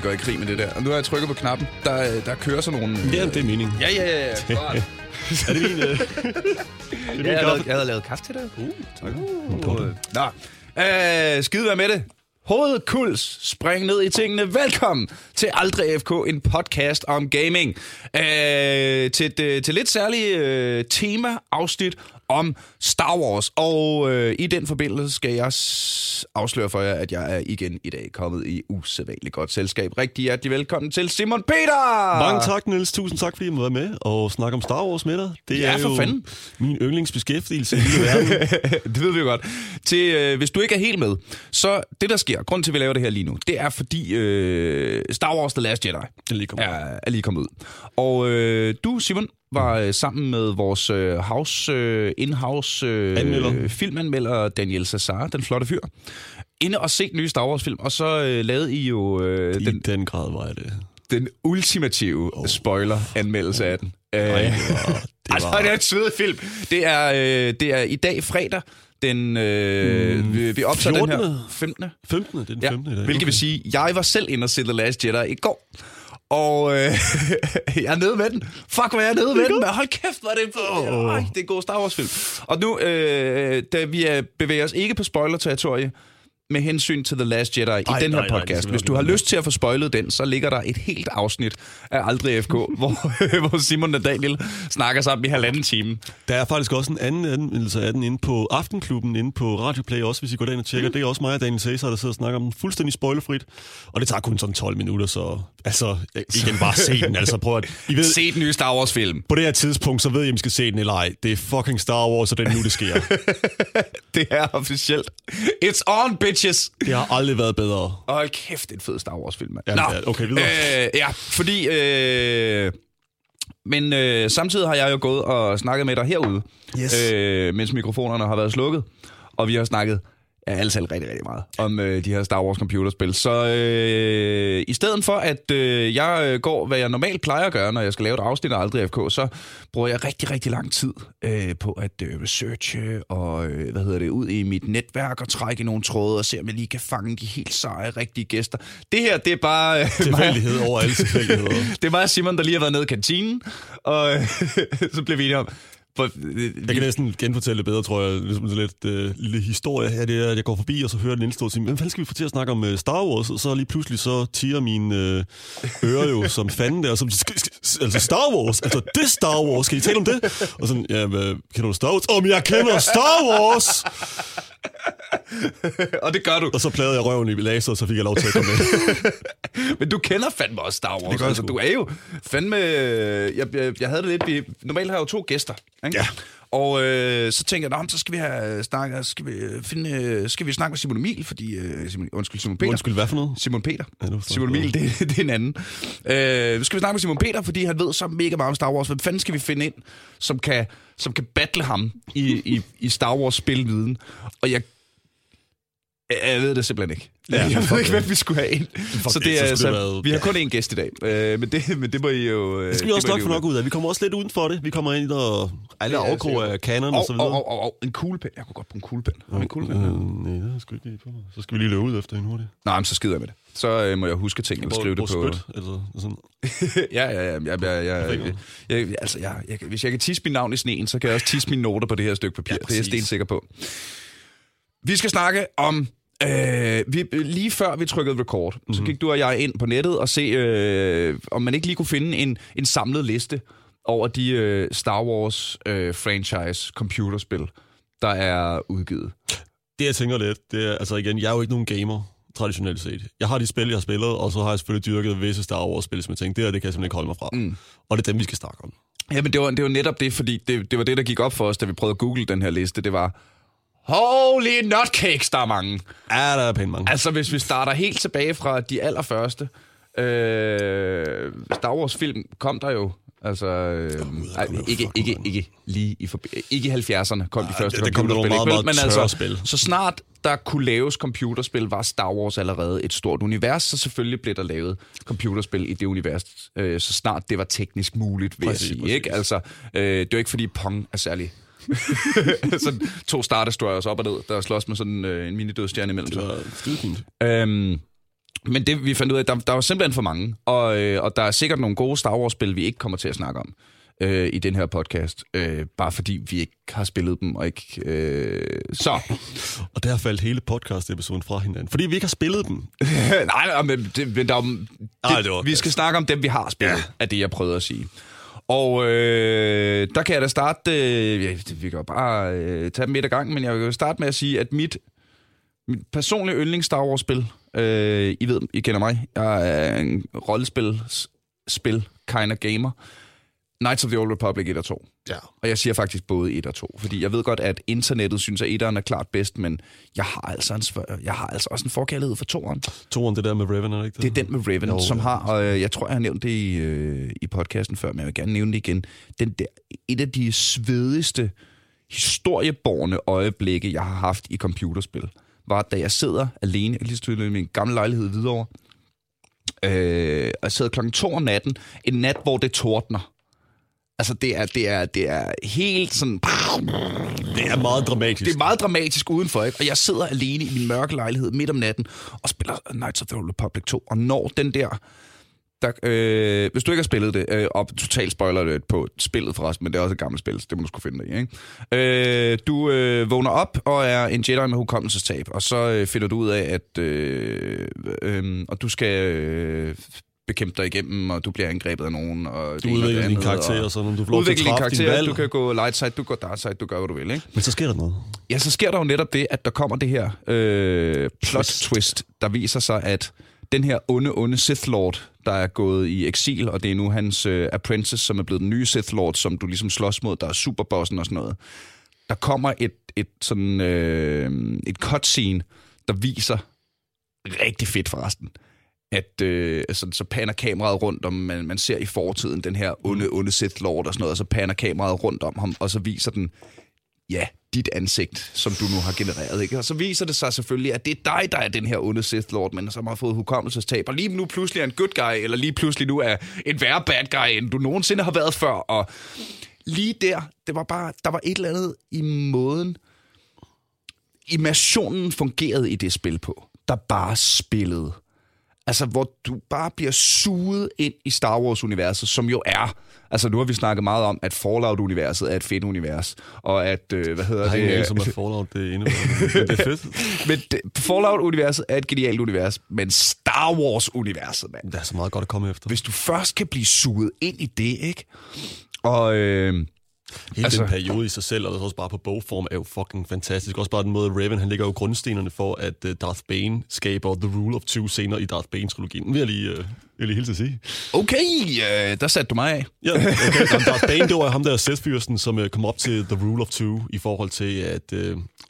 vi går i krig med det der. Og nu har jeg trykket på knappen. Der, der kører sådan nogle... Ja, det er meningen. Ja, ja, ja. ja. Er det min... Øh... det er min Jeg lavet, jeg havde lavet kaffe til dig. Uh, tak. Uh. Nå, øh, skide være med det. Hovedkuls, spring ned i tingene. Velkommen til Aldrig FK, en podcast om gaming. Øh, til, et, øh, til lidt særligt øh, tema-afsnit om Star Wars. Og øh, i den forbindelse skal jeg afsløre for jer, at jeg er igen i dag kommet i usædvanligt godt selskab. Rigtig hjertelig velkommen til Simon Peter! Mange tak, Niels. Tusind tak, fordi jeg må være med og snakke om Star Wars med dig. Det Ja, er for jo fanden. min yndlingsbeskæftigelse i verden. det ved vi jo godt. Til, øh, hvis du ikke er helt med, så det der sker, grund til, at vi laver det her lige nu, det er fordi øh, Star Wars The Last Jedi er lige kommet er, er lige kommet ud. Og øh, du, Simon, var øh, sammen med vores øh, house, øh, in-house Anmelder. øh, filmanmelder Daniel Cesar, den flotte fyr, inde og se den nye Star Wars-film, og så øh, lavede I jo øh, I den, den grad var det. den ultimative oh. spoiler-anmeldelse af den. Øh, Ej, det var... Det Altså, var det er et svedet film. Det er, øh, det er i dag fredag, den, øh, mm, vi, vi optager den 14.. her 15. 15. Det er den Ja, 15. i dag. hvilket vil sige, jeg var selv inde og se The Last Jedi i går. Og øh, jeg er nede med den. Fuck, hvor jeg er nede med den. Men hold kæft, hvor er det, oh. Ej, det er en god Star Wars film. Og nu, øh, da vi er, bevæger os ikke på spoiler-territorie, med hensyn til The Last Jedi i Ej, den her nej, nej, podcast. vi Hvis du har lyst til at få spoilet den, så ligger der et helt afsnit af Aldrig FK, hvor, hvor Simon og Daniel snakker sammen i halvanden time. Der er faktisk også en anden anmeldelse af den inde på Aftenklubben, inde på Radioplay også, hvis I går derind og tjekker. Mm. Det er også mig og Daniel Cæsar, der sidder og snakker om den fuldstændig spoilerfrit. Og det tager kun sådan 12 minutter, så altså, igen bare se den. Altså prøv at... I ved, Se den nye Star Wars-film. på det her tidspunkt, så ved I, om I skal se den eller ej. Det er fucking Star Wars, og det er nu, det sker. Det er officielt. It's on, bitches! Det har aldrig været bedre. Hold kæft, det er en fed Star Wars-film, mand. Jamen, ja, okay, videre. Øh, ja, fordi... Øh, men øh, samtidig har jeg jo gået og snakket med dig herude, Yes. øh, mens mikrofonerne har været slukket. Og vi har snakket ja, alle selv rigtig, rigtig meget om øh, de her Star Wars computerspil. Så øh, i stedet for, at øh, jeg øh, går, hvad jeg normalt plejer at gøre, når jeg skal lave et afsnit af Aldrig FK, så bruger jeg rigtig, rigtig lang tid øh, på at øh, researche og, øh, hvad hedder det, ud i mit netværk og trække nogle tråde og se, om jeg lige kan fange de helt seje, rigtige gæster. Det her, det er bare... Øh, Tilfældighed over alle tilfældigheder. det er og Simon, der lige har været nede i kantinen, og øh, så blev vi enige om... For, øh, Jeg kan næsten genfortælle det bedre, tror jeg. Ligesom sådan lidt øh, lille historie her. Det er, at jeg går forbi, og så hører den indstå og siger, hvem fanden skal vi få til at snakke om øh, Star Wars? Og så lige pludselig så tiger mine øh, ører jo som fanden der. Som, "Sk- sk- altså Star Wars? Altså det Star Wars? Skal I tale om det? Og sådan, ja, hvad, kender du Star Wars? Om jeg kender Star Wars! og det gør du. Og så plagede jeg røven i laser, og så fik jeg lov til at komme med. Men du kender fandme også Star Wars. Det gør altså, du er jo fandme... Jeg, jeg, jeg havde det lidt... Vi, normalt har jeg jo to gæster. Ikke? Ja. Og øh, så tænker jeg, "Nå, men så skal vi have snakket, skal vi øh, finde, øh, skal vi snakke med Simon Emil, fordi øh, Simon, undskyld Simon Peter. Undskyld, hvad for noget? Simon Peter. Ja, Simon Emil, det, det er en anden. Øh, skal vi snakke med Simon Peter, fordi han ved så mega meget om Star Wars. Hvem fanden skal vi finde ind, som kan, som kan battle ham i, i, i Star Wars spilviden? Og jeg jeg ved det simpelthen ikke. Ja, jeg ved ikke, hvad vi skulle have ind. Så det, så er, så, være- vi har kun én gæst i dag. Øh, men, det, men det må I jo... øh, Det skal vi også nok få nok ud af. Vi kommer også lidt uden for det. Vi kommer ind og alle Ja, ser af kanon og så Og, videre. og, og, og, en kuglepen. Jeg kunne godt bruge en kuglepen. Har vi en kuglepen? Øh, nej, det er sgu ikke lige på mig. Så skal vi lige løbe ud efter en hurtigt. Nej, men så skider jeg med det. Så øh, må jeg huske tingene og skrive det på... Spyt, altså, sådan. ja, ja, ja. Jeg, jeg, jeg, jeg, jeg, altså, jeg, jeg, hvis jeg kan tisse mit navn i sneen, så kan jeg også tisse mine noter på det her stykke papir. Ja, det er jeg stensikker på. Vi skal snakke om... Øh, vi, lige før vi trykkede record, mm-hmm. så gik du og jeg ind på nettet og se, øh, om man ikke lige kunne finde en, en samlet liste over de øh, Star Wars øh, franchise computerspil, der er udgivet. Det jeg tænker lidt, det er, altså igen, jeg er jo ikke nogen gamer, traditionelt set. Jeg har de spil, jeg har spillet, og så har jeg selvfølgelig dyrket visse Star Wars-spil, som jeg tænkte, det her, det kan jeg simpelthen ikke holde mig fra. Mm. Og det er dem, vi skal snakke om. Ja, men det var, det var netop det, fordi det, det var det, der gik op for os, da vi prøvede at google den her liste. Det var, holy nutcakes, der er mange. Ja, der er pænt mange. Altså, hvis vi starter helt tilbage fra de allerførste, øh, Star Wars-film kom der jo, altså, øh, ej, ikke, ikke, ikke, lige i, forbi- ikke i 70'erne kom de første det- det kom computerspil, meget, meget men altså, spil. så snart der kunne laves computerspil, var Star Wars allerede et stort univers, så selvfølgelig blev der lavet computerspil i det univers, øh, så snart det var teknisk muligt, vil Præcis, jeg sige. præcis. Ikke? Altså, øh, det er jo ikke fordi Pong er særlig sådan to Star Destroyers op og ned, der slås med sådan øh, en mini-dødstjerne imellem Det sig. var skide fint. Øhm, Men det, vi fandt ud af, der, der var simpelthen for mange. Og, øh, og der er sikkert nogle gode Star Wars-spil, vi ikke kommer til at snakke om øh, i den her podcast. Øh, bare fordi vi ikke har spillet dem, og ikke... Øh, så. Og der faldt hele podcast-episoden fra hinanden. Fordi vi ikke har spillet dem. nej, nej, men, det, men der, er det, Ej, det var vi skal snakke om dem, vi har spillet. Ja. er det, jeg prøvede at sige. Og øh, der kan jeg da starte... Øh, ja, vi kan jo bare øh, tage dem et ad gangen, men jeg vil jo starte med at sige, at mit, mit personlige yndlings Star Wars-spil, øh, I ved, I kender mig, jeg er en rollespil, spil, kind of gamer, Knights of the Old Republic 1 og 2. Ja. Og jeg siger faktisk både 1 og 2, fordi jeg ved godt, at internettet synes, at 1'eren er klart bedst, men jeg har altså, en, jeg har altså også en forkærlighed for 2'eren. Toren, det der med Raven, er det ikke Det er den med Raven, Jo, som har, og øh, jeg tror, jeg har nævnt det i, øh, i podcasten før, men jeg vil gerne nævne det igen. Den der, et af de svedigste historieborne øjeblikke, jeg har haft i computerspil, var, da jeg sidder alene, lige så tydeligt i min gamle lejlighed i Hvidovre, øh, og jeg sidder klokken to om natten, en nat, hvor det tordner. Altså, det er, det er, det er helt sådan... Det er meget dramatisk. Det er meget dramatisk udenfor, ikke? Og jeg sidder alene i min mørke lejlighed midt om natten og spiller Knights of the Old Republic 2. Og når den der... der øh, hvis du ikke har spillet det, øh, og totalt spoiler det på spillet forresten, men det er også et gammelt spil, så det må du skulle finde dig i, ikke? Øh, du øh, vågner op og er en Jedi med hukommelsestab, og så øh, finder du ud af, at øh, øh, og du skal øh, bekæmpe dig igennem, og du bliver angrebet af nogen. Og Du udvikler din karakter, og sådan, du får lov til at din karakter, du kan gå light side, du går dark side, du gør, hvad du vil, ikke? Men så sker der noget. Ja, så sker der jo netop det, at der kommer det her øh, plot twist. twist, der viser sig, at den her onde, onde Sith Lord, der er gået i eksil, og det er nu hans øh, apprentice, som er blevet den nye Sith Lord, som du ligesom slås mod, der er superbossen og sådan noget. Der kommer et, et sådan øh, et cutscene, der viser, rigtig fedt forresten, at øh, altså, så panner kameraet rundt om, man, man ser i fortiden den her onde, onde Sith Lord og sådan noget, og så panner kameraet rundt om ham, og så viser den, ja, dit ansigt, som du nu har genereret. Ikke? Og så viser det sig selvfølgelig, at det er dig, der er den her onde Sith Lord, men som har fået hukommelsestab, og lige nu pludselig er en good guy, eller lige pludselig nu er en værre bad guy, end du nogensinde har været før. Og lige der, det var bare, der var et eller andet i måden, immersionen fungerede i det spil på, der bare spillede. Altså, hvor du bare bliver suget ind i Star Wars-universet, som jo er... Altså, nu har vi snakket meget om, at Fallout-universet er et fedt univers, og at, øh, hvad hedder ingen det... anelse om, at Fallout det er endnu. Men det er fedt. men det, Fallout-universet er et genialt univers, men Star Wars-universet, mand. Der er så meget godt at komme efter. Hvis du først kan blive suget ind i det, ikke? Og... Øh, Hele Altså- den periode i sig selv, og også bare på bogform, er jo fucking fantastisk. Også bare den måde, Raven, han lægger jo grundstenerne for, at uh, Darth Bane skaber The Rule of Two senere i Darth Bane-trilogien. Det vil jeg lige, uh, jeg lige hilse at sige. okay, øh, der satte du mig af. Ja, okay. Jamen, Darth Bane, det var ham der Sith-fyrsten, som uh, kom op til The Rule of Two, i forhold til, at uh,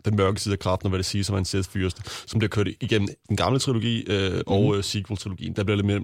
den mørke side af kraften, og hvad det siger, som er en Sith-fyrste, som bliver kørt igennem den gamle trilogi uh, mm. og uh, sequel-trilogien. Der bliver lidt mere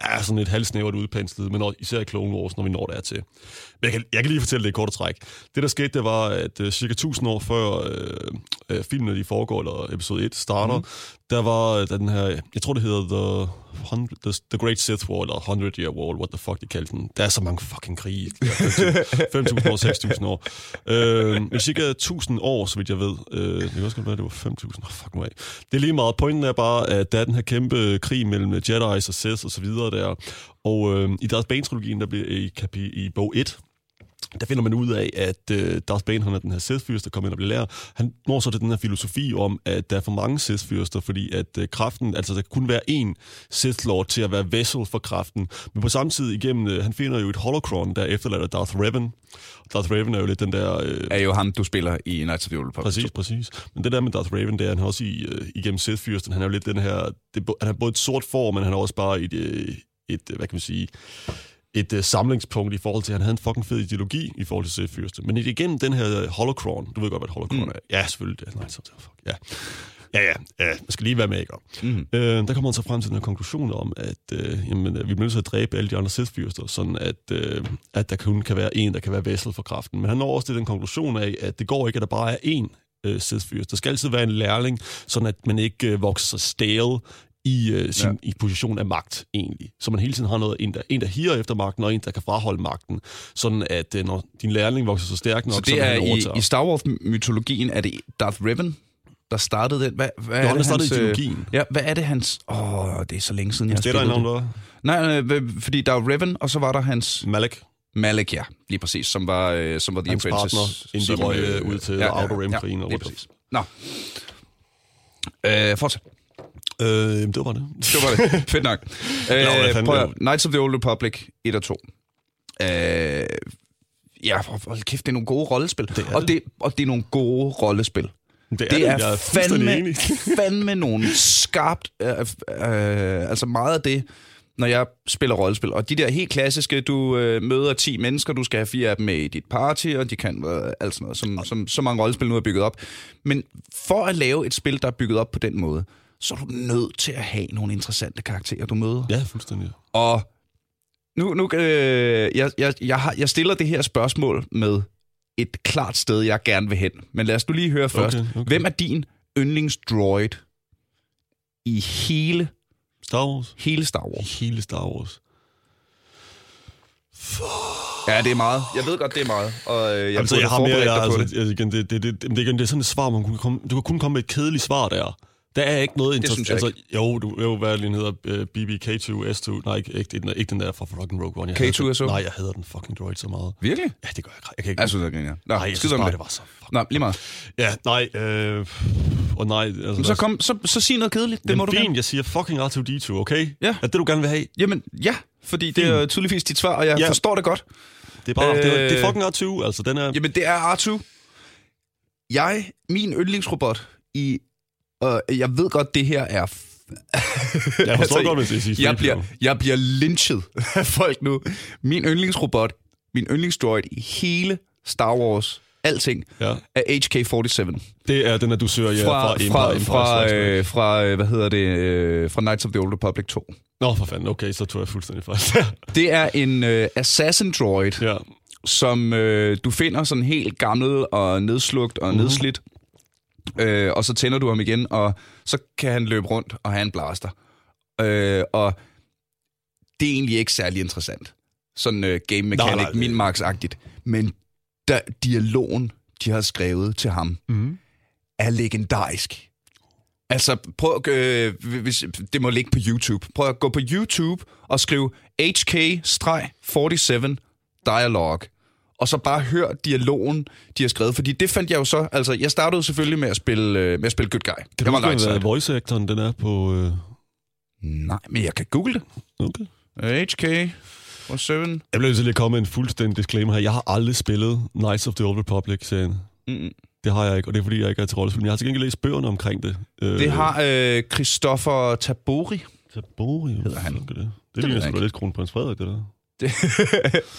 er sådan et halvsnævert udpenslet, men især i Clone Wars, når vi når der til. Men jeg kan, jeg kan lige fortælle det i kort træk. Det, der skete, det var, at uh, cirka 1000 år før uh, uh, filmen, de foregår, eller episode 1 starter, mm der var øh, den her, jeg tror det hedder The, 100, the, the Great Sith War, eller 100 Year War, what the fuck de kaldte den. Der er så mange fucking krige. 5.000 år, 6.000 år. Uh, men cirka 1000 år, så vidt jeg ved. Uh, det kan også godt være, det var 5.000. Oh, fuck nu af. Det er lige meget. Pointen er bare, at der er den her kæmpe krig mellem Jedi's og Sith og så videre der. Og øh, i Darth Bane-trilogien, der bliver i, kapi, i bog 1, der finder man ud af, at øh, Darth Bane, han er den her Sith-fyrste, der kommer ind og bliver lærer. Han når så til den her filosofi om, at der er for mange Sith-fyrster, fordi at øh, kraften, altså der kan kun være én Sith-lord til at være vessel for kraften. Men på samme tid igennem, øh, han finder jo et holocron, der efterlader Darth Revan. Darth Revan er jo lidt den der... Øh, Er jo ham, du spiller i Knights of the Old Republic. Præcis, præcis. Men det der med Darth Raven, det er, han også i, øh, igennem Sith-fyrsten, han er jo lidt den her, det, er han har både et sort form, men han har også bare et, øh, et øh, hvad kan man sige, et uh, samlingspunkt i forhold til, at han havde en fucking fed ideologi i forhold til Sith-fyrste. Men igen, den her holocron, du ved godt, hvad et holocron mm. er. Ja, selvfølgelig. Det er, nej, så, fuck, ja. Ja, ja, ja, man skal lige være med, ikke? Mm. Øh, der kommer man så frem til den her konklusion om, at øh, jamen, øh, vi bliver nødt til at dræbe alle de andre Sith-fyrster, sådan at, øh, at der kun kan være en, der kan være vessel for kraften. Men han når også til den konklusion af, at det går ikke, at der bare er én øh, Sith-fyrste. Der skal altid være en lærling, sådan at man ikke øh, vokser sig stale i øh, sin ja. i position af magt, egentlig. Så man hele tiden har noget, en der, en, der higer efter magten, og en, der kan fraholde magten. Sådan at øh, når din lærling vokser så stærk nok, Så det vil er i, i Star Wars-mytologien, er det Darth Revan, der startede den. Hvad, hvad var er det, hans, øh, ideologien. Ja, hvad er det hans... Åh, det er så længe siden, jeg har Det er der spillet det. Nej, nej, fordi der er Revan, og så var der hans Malik. Malik, ja, lige præcis, som var, øh, som var The Hans Apprentice. partner, inden de som, røg, øh, ud til Outer Rim-krigen og lige rundt om. præcis. Nå. Øh, fortsæt. Øh, det var det. Det var det. Fedt nok. hvad Øh, fanden prøv Knights of the Old Republic 1 og 2. Øh, ja, hold kæft, det er nogle gode rollespil. Det og, det. det, og det er nogle gode rollespil. Det er, Det det, er, jeg er fandme, fandme nogle skarpt... Øh, øh, altså meget af det, når jeg spiller rollespil. Og de der helt klassiske, du øh, møder 10 mennesker, du skal have fire af dem med i dit party, og de kan øh, alt sådan noget, som, som så mange rollespil nu er bygget op. Men for at lave et spil, der er bygget op på den måde, så er du nødt til at have nogle interessante karakterer, du møder. Ja, fuldstændig. Og nu, nu øh, jeg, jeg, jeg, har, jeg stiller det her spørgsmål med et klart sted, jeg gerne vil hen. Men lad os nu lige høre først. okay. Hvem er din yndlingsdroid i hele, Star Wars. hele Star Wars? Hele Star Wars. Ja, det er meget. Jeg ved godt, det er meget. Og øh, jeg, altså, jeg har mere, jeg, altså, det. igen, det, det, det, det, det, igen, det er sådan et svar, man kunne komme, du kan kun komme med et kedeligt svar der. Der er ikke noget jeg Altså, jo, du, jo, hvad er den hedder? Uh, BB-K2, S2. Nej, ikke, ikke, ikke, ikke den der fra fucking Rogue One. Jeg K2 hader den. SO? Nej, jeg hader den fucking droid så meget. Virkelig? Ja, det gør jeg. Jeg kan ikke... Jeg synes, det er genialt. Nå, nej, jeg synes bare, det. det var så fucking... Nå, lige meget. Ja, nej, øh, og nej, altså... Så, kom, så, så sig noget kedeligt. Det Jamen, må du fint, gerne. jeg siger fucking R2-D2, okay? Ja. Er det, du gerne vil have? Jamen, ja. Fordi det er tydeligvis dit svar, og jeg Ja. forstår det godt. Det er bare, øh... det, er, det er Øh. fucking R2, altså, den er... Jamen, det er R2. Jeg, min yndlingsrobot i... Og jeg ved godt, det her er... Jeg forstår godt, hvis siger Altså, jeg C-3PO. bliver, jeg bliver lynchet af folk nu. Min yndlingsrobot, min yndlingsdroid i hele Star Wars, alting, Ja. er HK-47. Det er den, at du søger ja, Fra, Empire, fra, Empire fra, Back. øh, fra, øh, hvad hedder det, øh, fra Knights of the Old Republic 2. Nå, for fanden, okay, så tog jeg fuldstændig fejl. Det er en øh, assassin droid, ja. som øh, du finder sådan helt gammel og nedslugt og mm. nedslidt. Øh, og så tænder du ham igen, og så kan han løbe rundt og have en blaster. Øh, og det er egentlig ikke særlig interessant. Sådan øh, game mechanic, Nej, nej, det- min-max-agtigt. Men der, dialogen, de har skrevet til ham, Mm. er legendarisk. Altså, prøv, øh, hvis, det må ligge på YouTube. Prøv at gå på YouTube og skrive HK-47 dialog. Og så bare hør dialogen, de har skrevet. Fordi det fandt jeg jo så... Altså, jeg startede selvfølgelig med at spille, øh, med at spille Good Guy. Kan det du huske, hvad voice actoren den er på... Øh... Nej, men jeg kan google det. Okay. Øh, HK-47. Jeg bliver nødt til lige at komme med en fuldstændig disclaimer her. Jeg har aldrig spillet Knights of the Old Republic-serien. Mm. Det har jeg ikke, og det er fordi, jeg ikke er til rollespil. Men jeg har til gengæld læst bøgerne omkring det. Øh, Det har øh, Christoffer Tabori. Tabori, Hedder han. Det, det, det ligner sgu da lidt kronprins Frederik, det der. Det,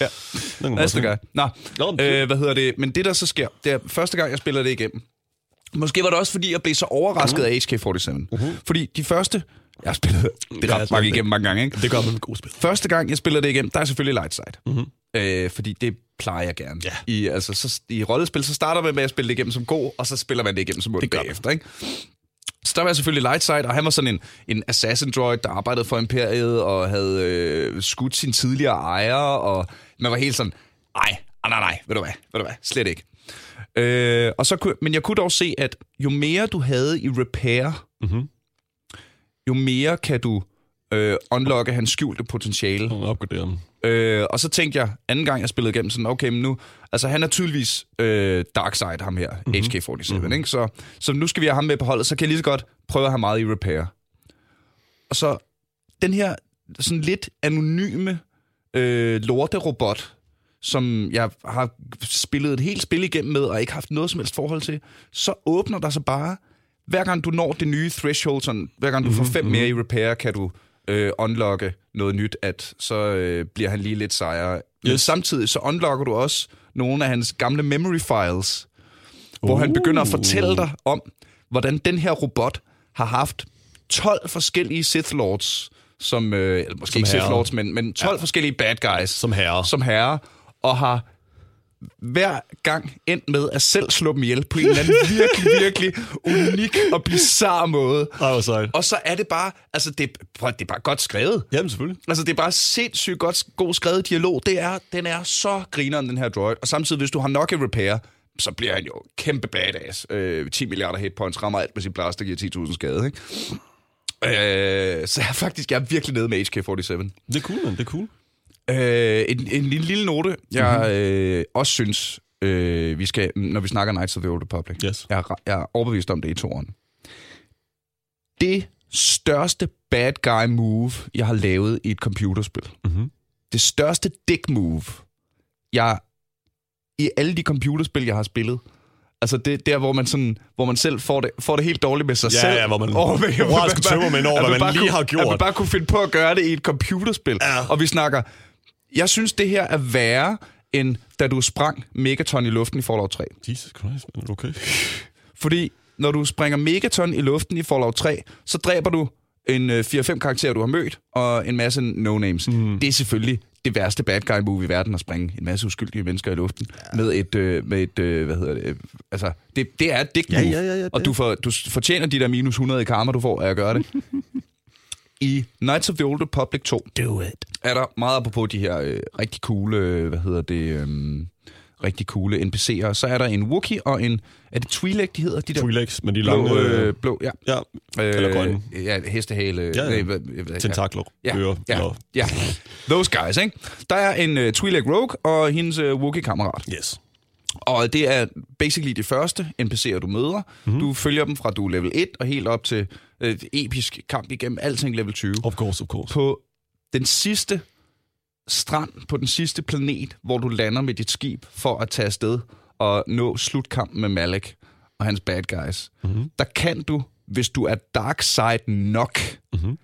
ja, næste gang. Nå, øh, hvad hedder det? Men det, der så sker, det er første gang, jeg spiller det igennem. Måske var det også, fordi jeg blev så overrasket af HK-47. Uh-huh. Fordi de første... Jeg har spillet det Mhm. Ja, ret altså, mange igennem mange gange, ikke? Det, gør man med gode spil. Første gang, jeg spiller det igennem, der er selvfølgelig light side. Mhm. Øh, fordi det plejer jeg gerne. Ja. I, altså, så, I rollespil, så starter man med at spille det igennem som god, og så spiller man det igennem som ond bagefter, ikke? Så der var jeg selvfølgelig light side, og han var sådan en, en assassin droid, der arbejdede for Imperiet, og havde øh, skudt sin tidligere ejer, og man var helt sådan, nej, nej, nej, nej, ved du hvad, ved du hvad, slet ikke. Øh, og så kunne, men jeg kunne dog se, at jo mere du havde i repair, Mhm. jo mere kan du øh, unlocke hans skjulte potentiale. Og opgradere dem. Øh, og så tænkte jeg, anden gang jeg spillede igennem, sådan, okay, men nu, altså han er tydeligvis øh, Darkseid, ham her, Mhm. mm-hmm. HK-47, mm-hmm. ikke? Så, så nu skal vi have ham med på holdet, så kan jeg lige så godt prøve at have meget i repair. Og så den her sådan lidt anonyme øh, lorterobot, som jeg har spillet et helt spil igennem med, og ikke haft noget som helst forhold til, så åbner der sig bare, hver gang du når det nye threshold, sådan, hver gang du får fem mere i repair, kan du øh, unlocke noget nyt, at så øh, bliver han lige lidt sejere. Men Yes. samtidig så unlocker du også nogle af hans gamle memory files, hvor han begynder at fortælle dig om, hvordan den her robot har haft 12 forskellige Sith Lords, som, øh, måske Som ikke Sith herrer. Lords, men, men 12 ja. forskellige bad guys Som herre. som herre, og har hver gang endt med at selv slå dem ihjel på en eller anden virkelig, virkelig unik og bizarre måde. Hvor sejt. Og så er det bare, altså det, prøv, det er bare godt skrevet. Jamen, selvfølgelig. Altså det er bare sindssygt godt, god skrevet dialog. Det er, den er så grineren, den her droid. Og samtidig, hvis du har nok i repair, så bliver han jo kæmpe badass. Øh, 10 milliarder hit points, rammer alt med sin blaster, giver 10.000 skade, ikke? Øh, så jeg er faktisk jeg er virkelig nede med HK-47. Det er cool, man. Det er cool. Øh, en, en lille, lille note, jeg mm-hmm. øh, også synes, øh, vi skal, når vi snakker Knights of the Old Republic. Yes. Jeg, er, jeg er overbevist om det i toren. Det største bad guy move, jeg har lavet i et computerspil. Mm-hmm. Det største dick move, jeg i alle de computerspil, jeg har spillet, Altså det der, hvor man, sådan, hvor man selv får det, får det helt dårligt med sig Ja, selv. ja, hvor man Over- moralske tømmermænd over, at hvad man bare lige kunne, har At gjort. man bare kunne finde på at gøre det i et computerspil. Ja. Og vi snakker, jeg synes det her er værre, end da du sprang Megaton i luften i Fallout 3. Jesus Christ, man. Okay. Fordi når du springer Megaton i luften i Fallout 3, så dræber du en øh, 4-5 karakterer, du har mødt, og en masse no-names. Mm. Det er selvfølgelig det værste bad guy move i verden at springe en masse uskyldige mennesker i luften ja. med et, øh, med et øh, hvad hedder det, øh, altså, det, det er et dick Ja, move, ja, ja, ja, og det- du, får, du fortjener de der minus 100 i karma, du får af at gøre det. I Knights of the Old Republic 2 Do it. er der meget apropos de her øh, rigtig coole, øh, hvad hedder det, øh, rigtig coole NPC'er. Så er der en Wookiee og en, er det Twi'lek, de hedder? De der Twi'leks, men de blå, lange... øh, blå, ja. ja, eller grønne. Ja, hestehale. Ja, ja. nej, hvad- tentakler. Ja, ører. ja, eller- ja. Those guys, ikke? Der er en uh, Twi'lek Rogue og hendes uh, Wookiee-kammerat. Yes. Og det er basically de første NPC'er, du møder. Mhm. Mm-hmm. Du følger dem fra du er level 1 og helt op til øh, et episk kamp igennem alting level 20. Of course, of course. På den sidste strand, på den sidste planet, hvor du lander med dit skib for at tage afsted og nå slutkampen med Malek og hans bad guys, mm-hmm. der kan du, hvis du er dark side nok, mm-hmm.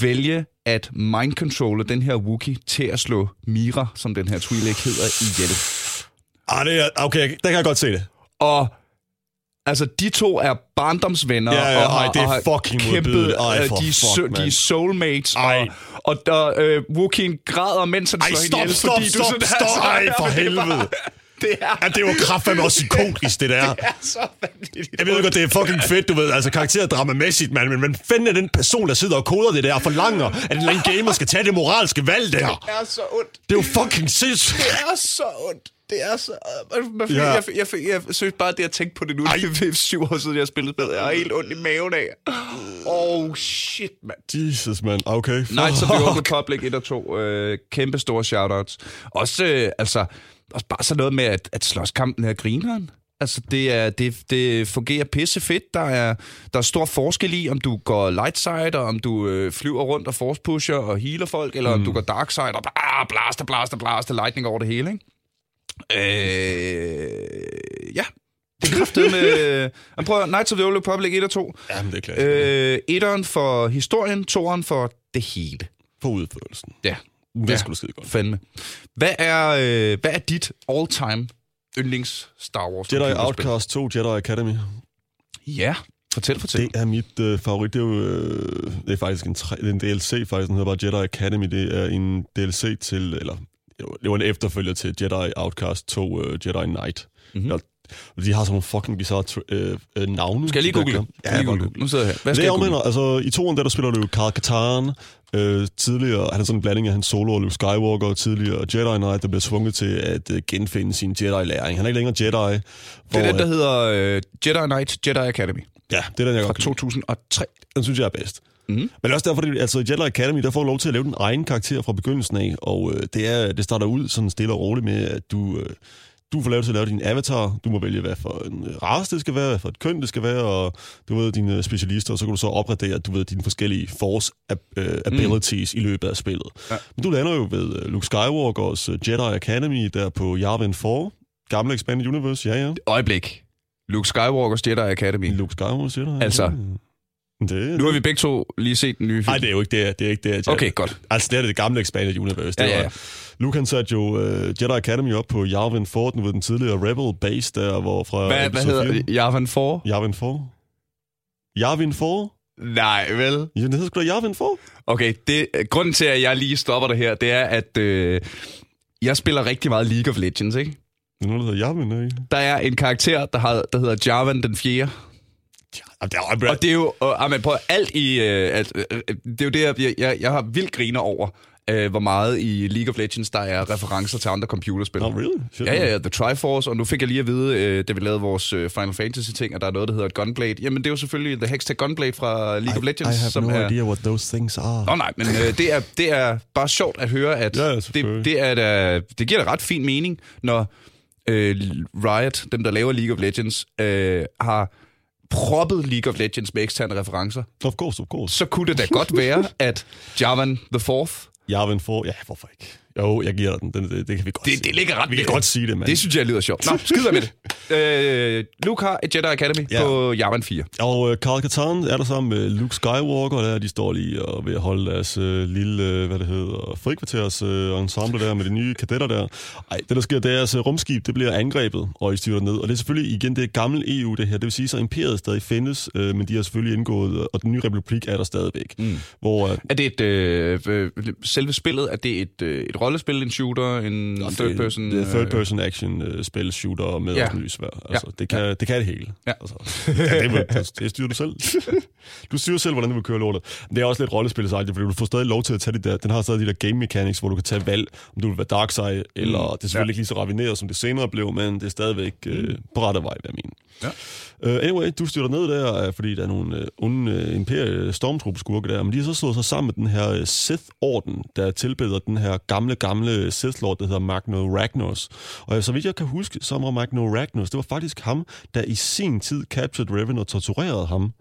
vælge at mind-controlle den her Wookiee til at slå Mira, som den her Twi'lek hedder, ihjel. Ah, det er, okay, der kan jeg godt se det. Og altså, de to er barndomsvenner. Ja, ja, og har, ej, det er og fucking kæmpet. Ej, øh, for de, fuck, so- de er soulmates. Ej. Og, og der, øh, Wookien græder, mens han Ej, slår stop, hende ihjel, stop, fordi stop, du sådan, stop. altså, Ej, for helvede. Det er, Ja, det er jo kraftfandme også psykotisk, det der. det er så vanvittigt. Jeg ved godt, det er fucking fedt, du ved, altså karakterdrama-mæssigt, mand, men man fanden er den person, der sidder og koder det der og forlanger, at en eller gamer skal tage det moralske valg der. Det er så ondt. Det er jo fucking sindssygt. Det er så ondt. Det er så... Man, Ja. ja. jeg, jeg, jeg, jeg synes bare, det at tænke på det nu, Ej. det er syv år siden, jeg spillede spillet. Jeg har helt ondt i maven af. Oh, shit, mand. Jesus, mand. Okay. Knights of the Old Republic 1 og 2. Øh, kæmpe store shoutouts. Også, øh, altså, også bare sådan noget med, at, at slåskampen er grineren. Altså, det, er, det, det fungerer pisse fedt. Der er, der er stor forskel i, om du går light side, og om du øh, flyver rundt og force pusher og healer folk, eller mm. om du går dark side og bare blaster, blaster, blaster, lightning over det hele, ikke? Øh, ja. Det kraftet med... Jeg prøver Knights of the Old Republic 1 og 2. Jamen, det er klart. Øh, etteren for historien, toeren for det hele. På udførelsen. Ja, Det Ja. da skide godt. fandme. Hvad er, øh, hvad er dit all-time yndlings Star Wars Jedi? Outcast 2, Jedi Academy. Ja, fortæl, fortæl. Det er mit øh, favorit. Det er jo øh, det er faktisk en, tre, det er en DLC, faktisk. Den hedder bare Jedi Academy. Det er en DLC til, eller det var en efterfølger til Jedi Outcast 2, uh, Jedi Knight. Mhm. Mm-hmm. De har sådan nogle fucking bizarre øh, øh, navne. Skal jeg lige der google? Ja, Ja, lige jeg google. Nu sidder jeg her. Hvad det skal er jeg afmænder, altså i toren der, der spiller du jo Karl Katarn, øh, tidligere, han er sådan en blanding af hans solo og Luke Skywalker, og tidligere Jedi Knight, der bliver tvunget til at øh, genfinde sin Jedi-læring. Han er ikke længere Jedi. Det er den, der hedder øh, Jedi Knight Jedi Academy Ja, det er den, jeg fra godt lide. 2003. Den synes jeg er bedst. Mhm. Mm. Men også derfor, altså i Jedi Academy, der får du lov til at lave din egen karakter fra begyndelsen af, og øh, det, er, det starter ud sådan stille og roligt med, at du, øh, du får lov til at lave din avatar. Du må vælge, hvad for en øh, race det skal være, hvad for et køn det skal være, og du ved dine specialister, og så kan du så opgradere, du ved, dine forskellige force ab- øh, abilities mm. i løbet af spillet. Ja. Men du lander jo ved øh, Luke Skywalkers øh, Jedi Academy, der på Yavin 4, gamle Expanded Universe, ja ja. Øjeblik. Luke Skywalkers Jedi Academy. Luke Skywalker Jedi. Altså. Det, Nu har vi begge to lige set den nye film. Nej, det er jo ikke det, det er ikke det. Okay, godt. Altså, det er det gamle Expanded Universe. Det Ja, ja, ja. Luke han satte jo uh, Jedi Academy op på Yavin 4, den ved den tidligere Rebel base der, hvor fra... Hvad, hvad hedder det? Javan 4? Yavin 4? Yavin 4? Nej, vel? Ja, det hedder sgu da Yavin 4. Okay, det, grunden til, at jeg lige stopper det her, det er, at øh, jeg spiller rigtig meget League of Legends, ikke? Det er noget, der hedder Yavin, ikke? Der er en karakter, der, har, der hedder Javan den 4. Og det er jo, og, amen, prøv, alt i, øh, at, øh, det er jo det, jeg, jeg, jeg har vildt griner over, øh, hvor meget i League of Legends, der er referencer til andre computerspil. Oh, really? Shit, Ja, ja, ja, The Triforce, og nu fik jeg lige at vide, øh, da vi lavede vores øh, Final Fantasy-ting, at der er noget, der hedder et Gunblade. Jamen, det er jo selvfølgelig The Hextech Gunblade fra League of Legends, I have som no er... idea what those things are. Nå nej, men øh, det, er, det er bare sjovt at høre, at Ja, det, det, er da, det giver da ret fin mening, når øh, Riot, dem der laver League of Legends, øh, har proppet League of Legends med eksterne referencer. Of course, of course. Så kunne det da godt være, at Javan the Fourth, Jarvan får... Ja, hvorfor ikke? Jo, jeg giver dig den. den det, det kan vi godt Det- sige. det ligger ret Vi kan godt sige det, mand. det synes jeg lyder sjovt. Nå, skid med det. Øh, Luke har et Jedi Academy Ja. på Javan 4. Og øh, Karl Katan er der sammen med Luke Skywalker, der de står lige og ved at holde deres øh, lille, øh, hvad det hedder, frikvarters øh, ensemble der med de nye kadetter der. Ej, det der sker, det er deres øh, rumskib, det bliver angrebet, og I styrer ned. Og det er selvfølgelig igen det gamle EU, det her. Det vil sige, så imperiet stadig findes, øh, men de har selvfølgelig indgået, og den nye republik er der stadigvæk. Mm. Hvor øh, Er det et, øh, øh, selve spillet, er det et, øh, et rollespil, en shooter, en third person? Det er third øh, person action uh, spil, shooter med Ja. lysvær. Altså, Ja. det, kan, det kan det hele. Ja. Altså, ja, det, vil, det, det styrer du selv. du styrer selv, hvordan du vil køre lortet. Men det er også lidt rollespil fordi du får stadig lov til at tage det der. Den har stadig de der game mechanics, hvor du kan tage valg, om du vil være dark side, eller Mm. det er selvfølgelig Ja. ikke lige så ravineret, som det senere blev, men det er stadigvæk uh, på rette vej, hvad jeg mener. Ja. Uh, anyway, du styrter ned der, uh, fordi der er nogle uh, onde uh, imperie stormtruppeskurke der, men de har så slået sig sammen med den her uh, Sith-orden, der tilbeder den her gamle, gamle Sith-lord, der hedder Magno Ragnos. Og så vidt jeg kan huske, så var Magno Ragnos, det var faktisk ham, der i sin tid captured Revan og torturerede ham,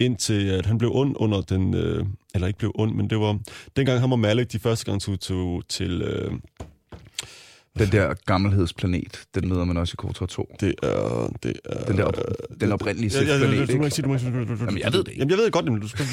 indtil at han blev ond under den, øh, eller ikke blev ond, men det var dengang han og Malik de første gang tog, tog til, øh, den der gammelhedsplanet, den møder man også i KOTOR 2. det er, det er... Den der op, den oprindelige Ja, ja, Sith-planet, du må ikke? sige, du må ikke sige. du- Jamen, jeg ved det ikke. Jamen, jeg ved det godt, men du skal...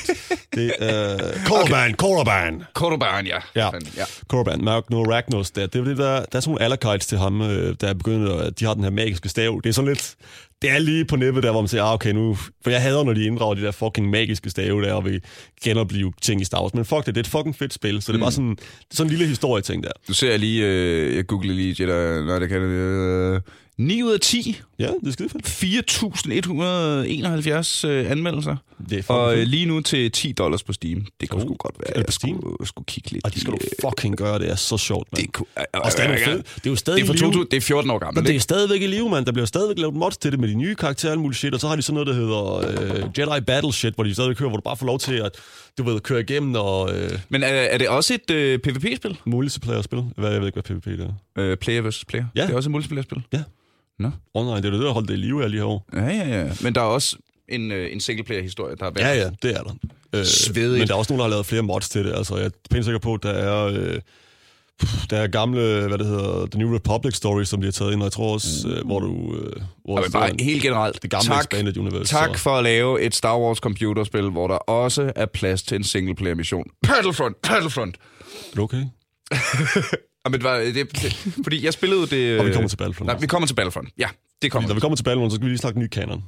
det er... Korban, Korban. Kordoban, ja. Ja. Ja. Korban, Magno Ragnos, der, det er det der, der er sådan nogle alakites til ham, øh, der er begyndt, at de har den her magiske stav. Det er sådan lidt, det er lige på nippet der, hvor man siger, ah, okay, nu, for jeg hader, når de inddrager de der fucking magiske stave der, og vil genopleve ting i Star Wars. Men fuck det, det er et fucking fedt spil, så det er bare sådan, sådan en lille historie ting der. Du ser lige, øh, jeg googler lige Jedi, nej, det kan det, øh, 9 ud af 10, Ja, det er skide fedt. 4.171 øh, anmeldelser. Det er Og øh, fedt. lige nu til 10 dollars på Steam. Det kunne Oh, sgu godt være, er det jeg på Steam? skulle, skulle kigge lidt. Og det skal du øh, fucking gøre, det er så sjovt, mand. Det, kunne, øh, Og stadig øh, fedt. øh, Det er jo stadig det er, live. 2000, det er 14 år gammelt, Men det er stadigvæk i live, mand. Der bliver stadigvæk lavet mods til det med de nye karakterer og muligt shit, og så har de sådan noget, der hedder øh, Jedi Battle shit, hvor de stadig kører, hvor du bare får lov til at, du ved, køre igennem og øh, Men er, er det også et øh, PvP-spil? multiplayer-spil. Hvad, jeg ved ikke, hvad PvP det er. Øh, player versus player? Ja. Det er også et multiplayer-spil? Ja. Nå. Online, det er det, der holdt det i live alle de her år. Ja, ja, ja. Men der er også en, øh, en singleplayer-historie, der er værd. Ja, ja, det er der. Øh, Svedigt. Men der er også nogen, der har lavet flere mods til det. Altså, jeg er pænt sikker på, at der er... Øh, der er gamle, hvad det hedder, The New Republic stories, som de har taget ind, og jeg tror også, øh, hvor du... Øh, hvor men bare står- helt generelt, det gamle tak, Expanded Universe. tak så- for at lave et Star Wars computerspil, hvor der også er plads til en singleplayer-mission. Battlefront! Battlefront! Er du okay? Og men, det, var- det, det, fordi jeg spillede det... Og vi kommer til Battlefront Nej, vi kommer til Battlefront. Ja, det kommer Når vi. kommer til Battlefront, så skal vi lige snakke ny kanon.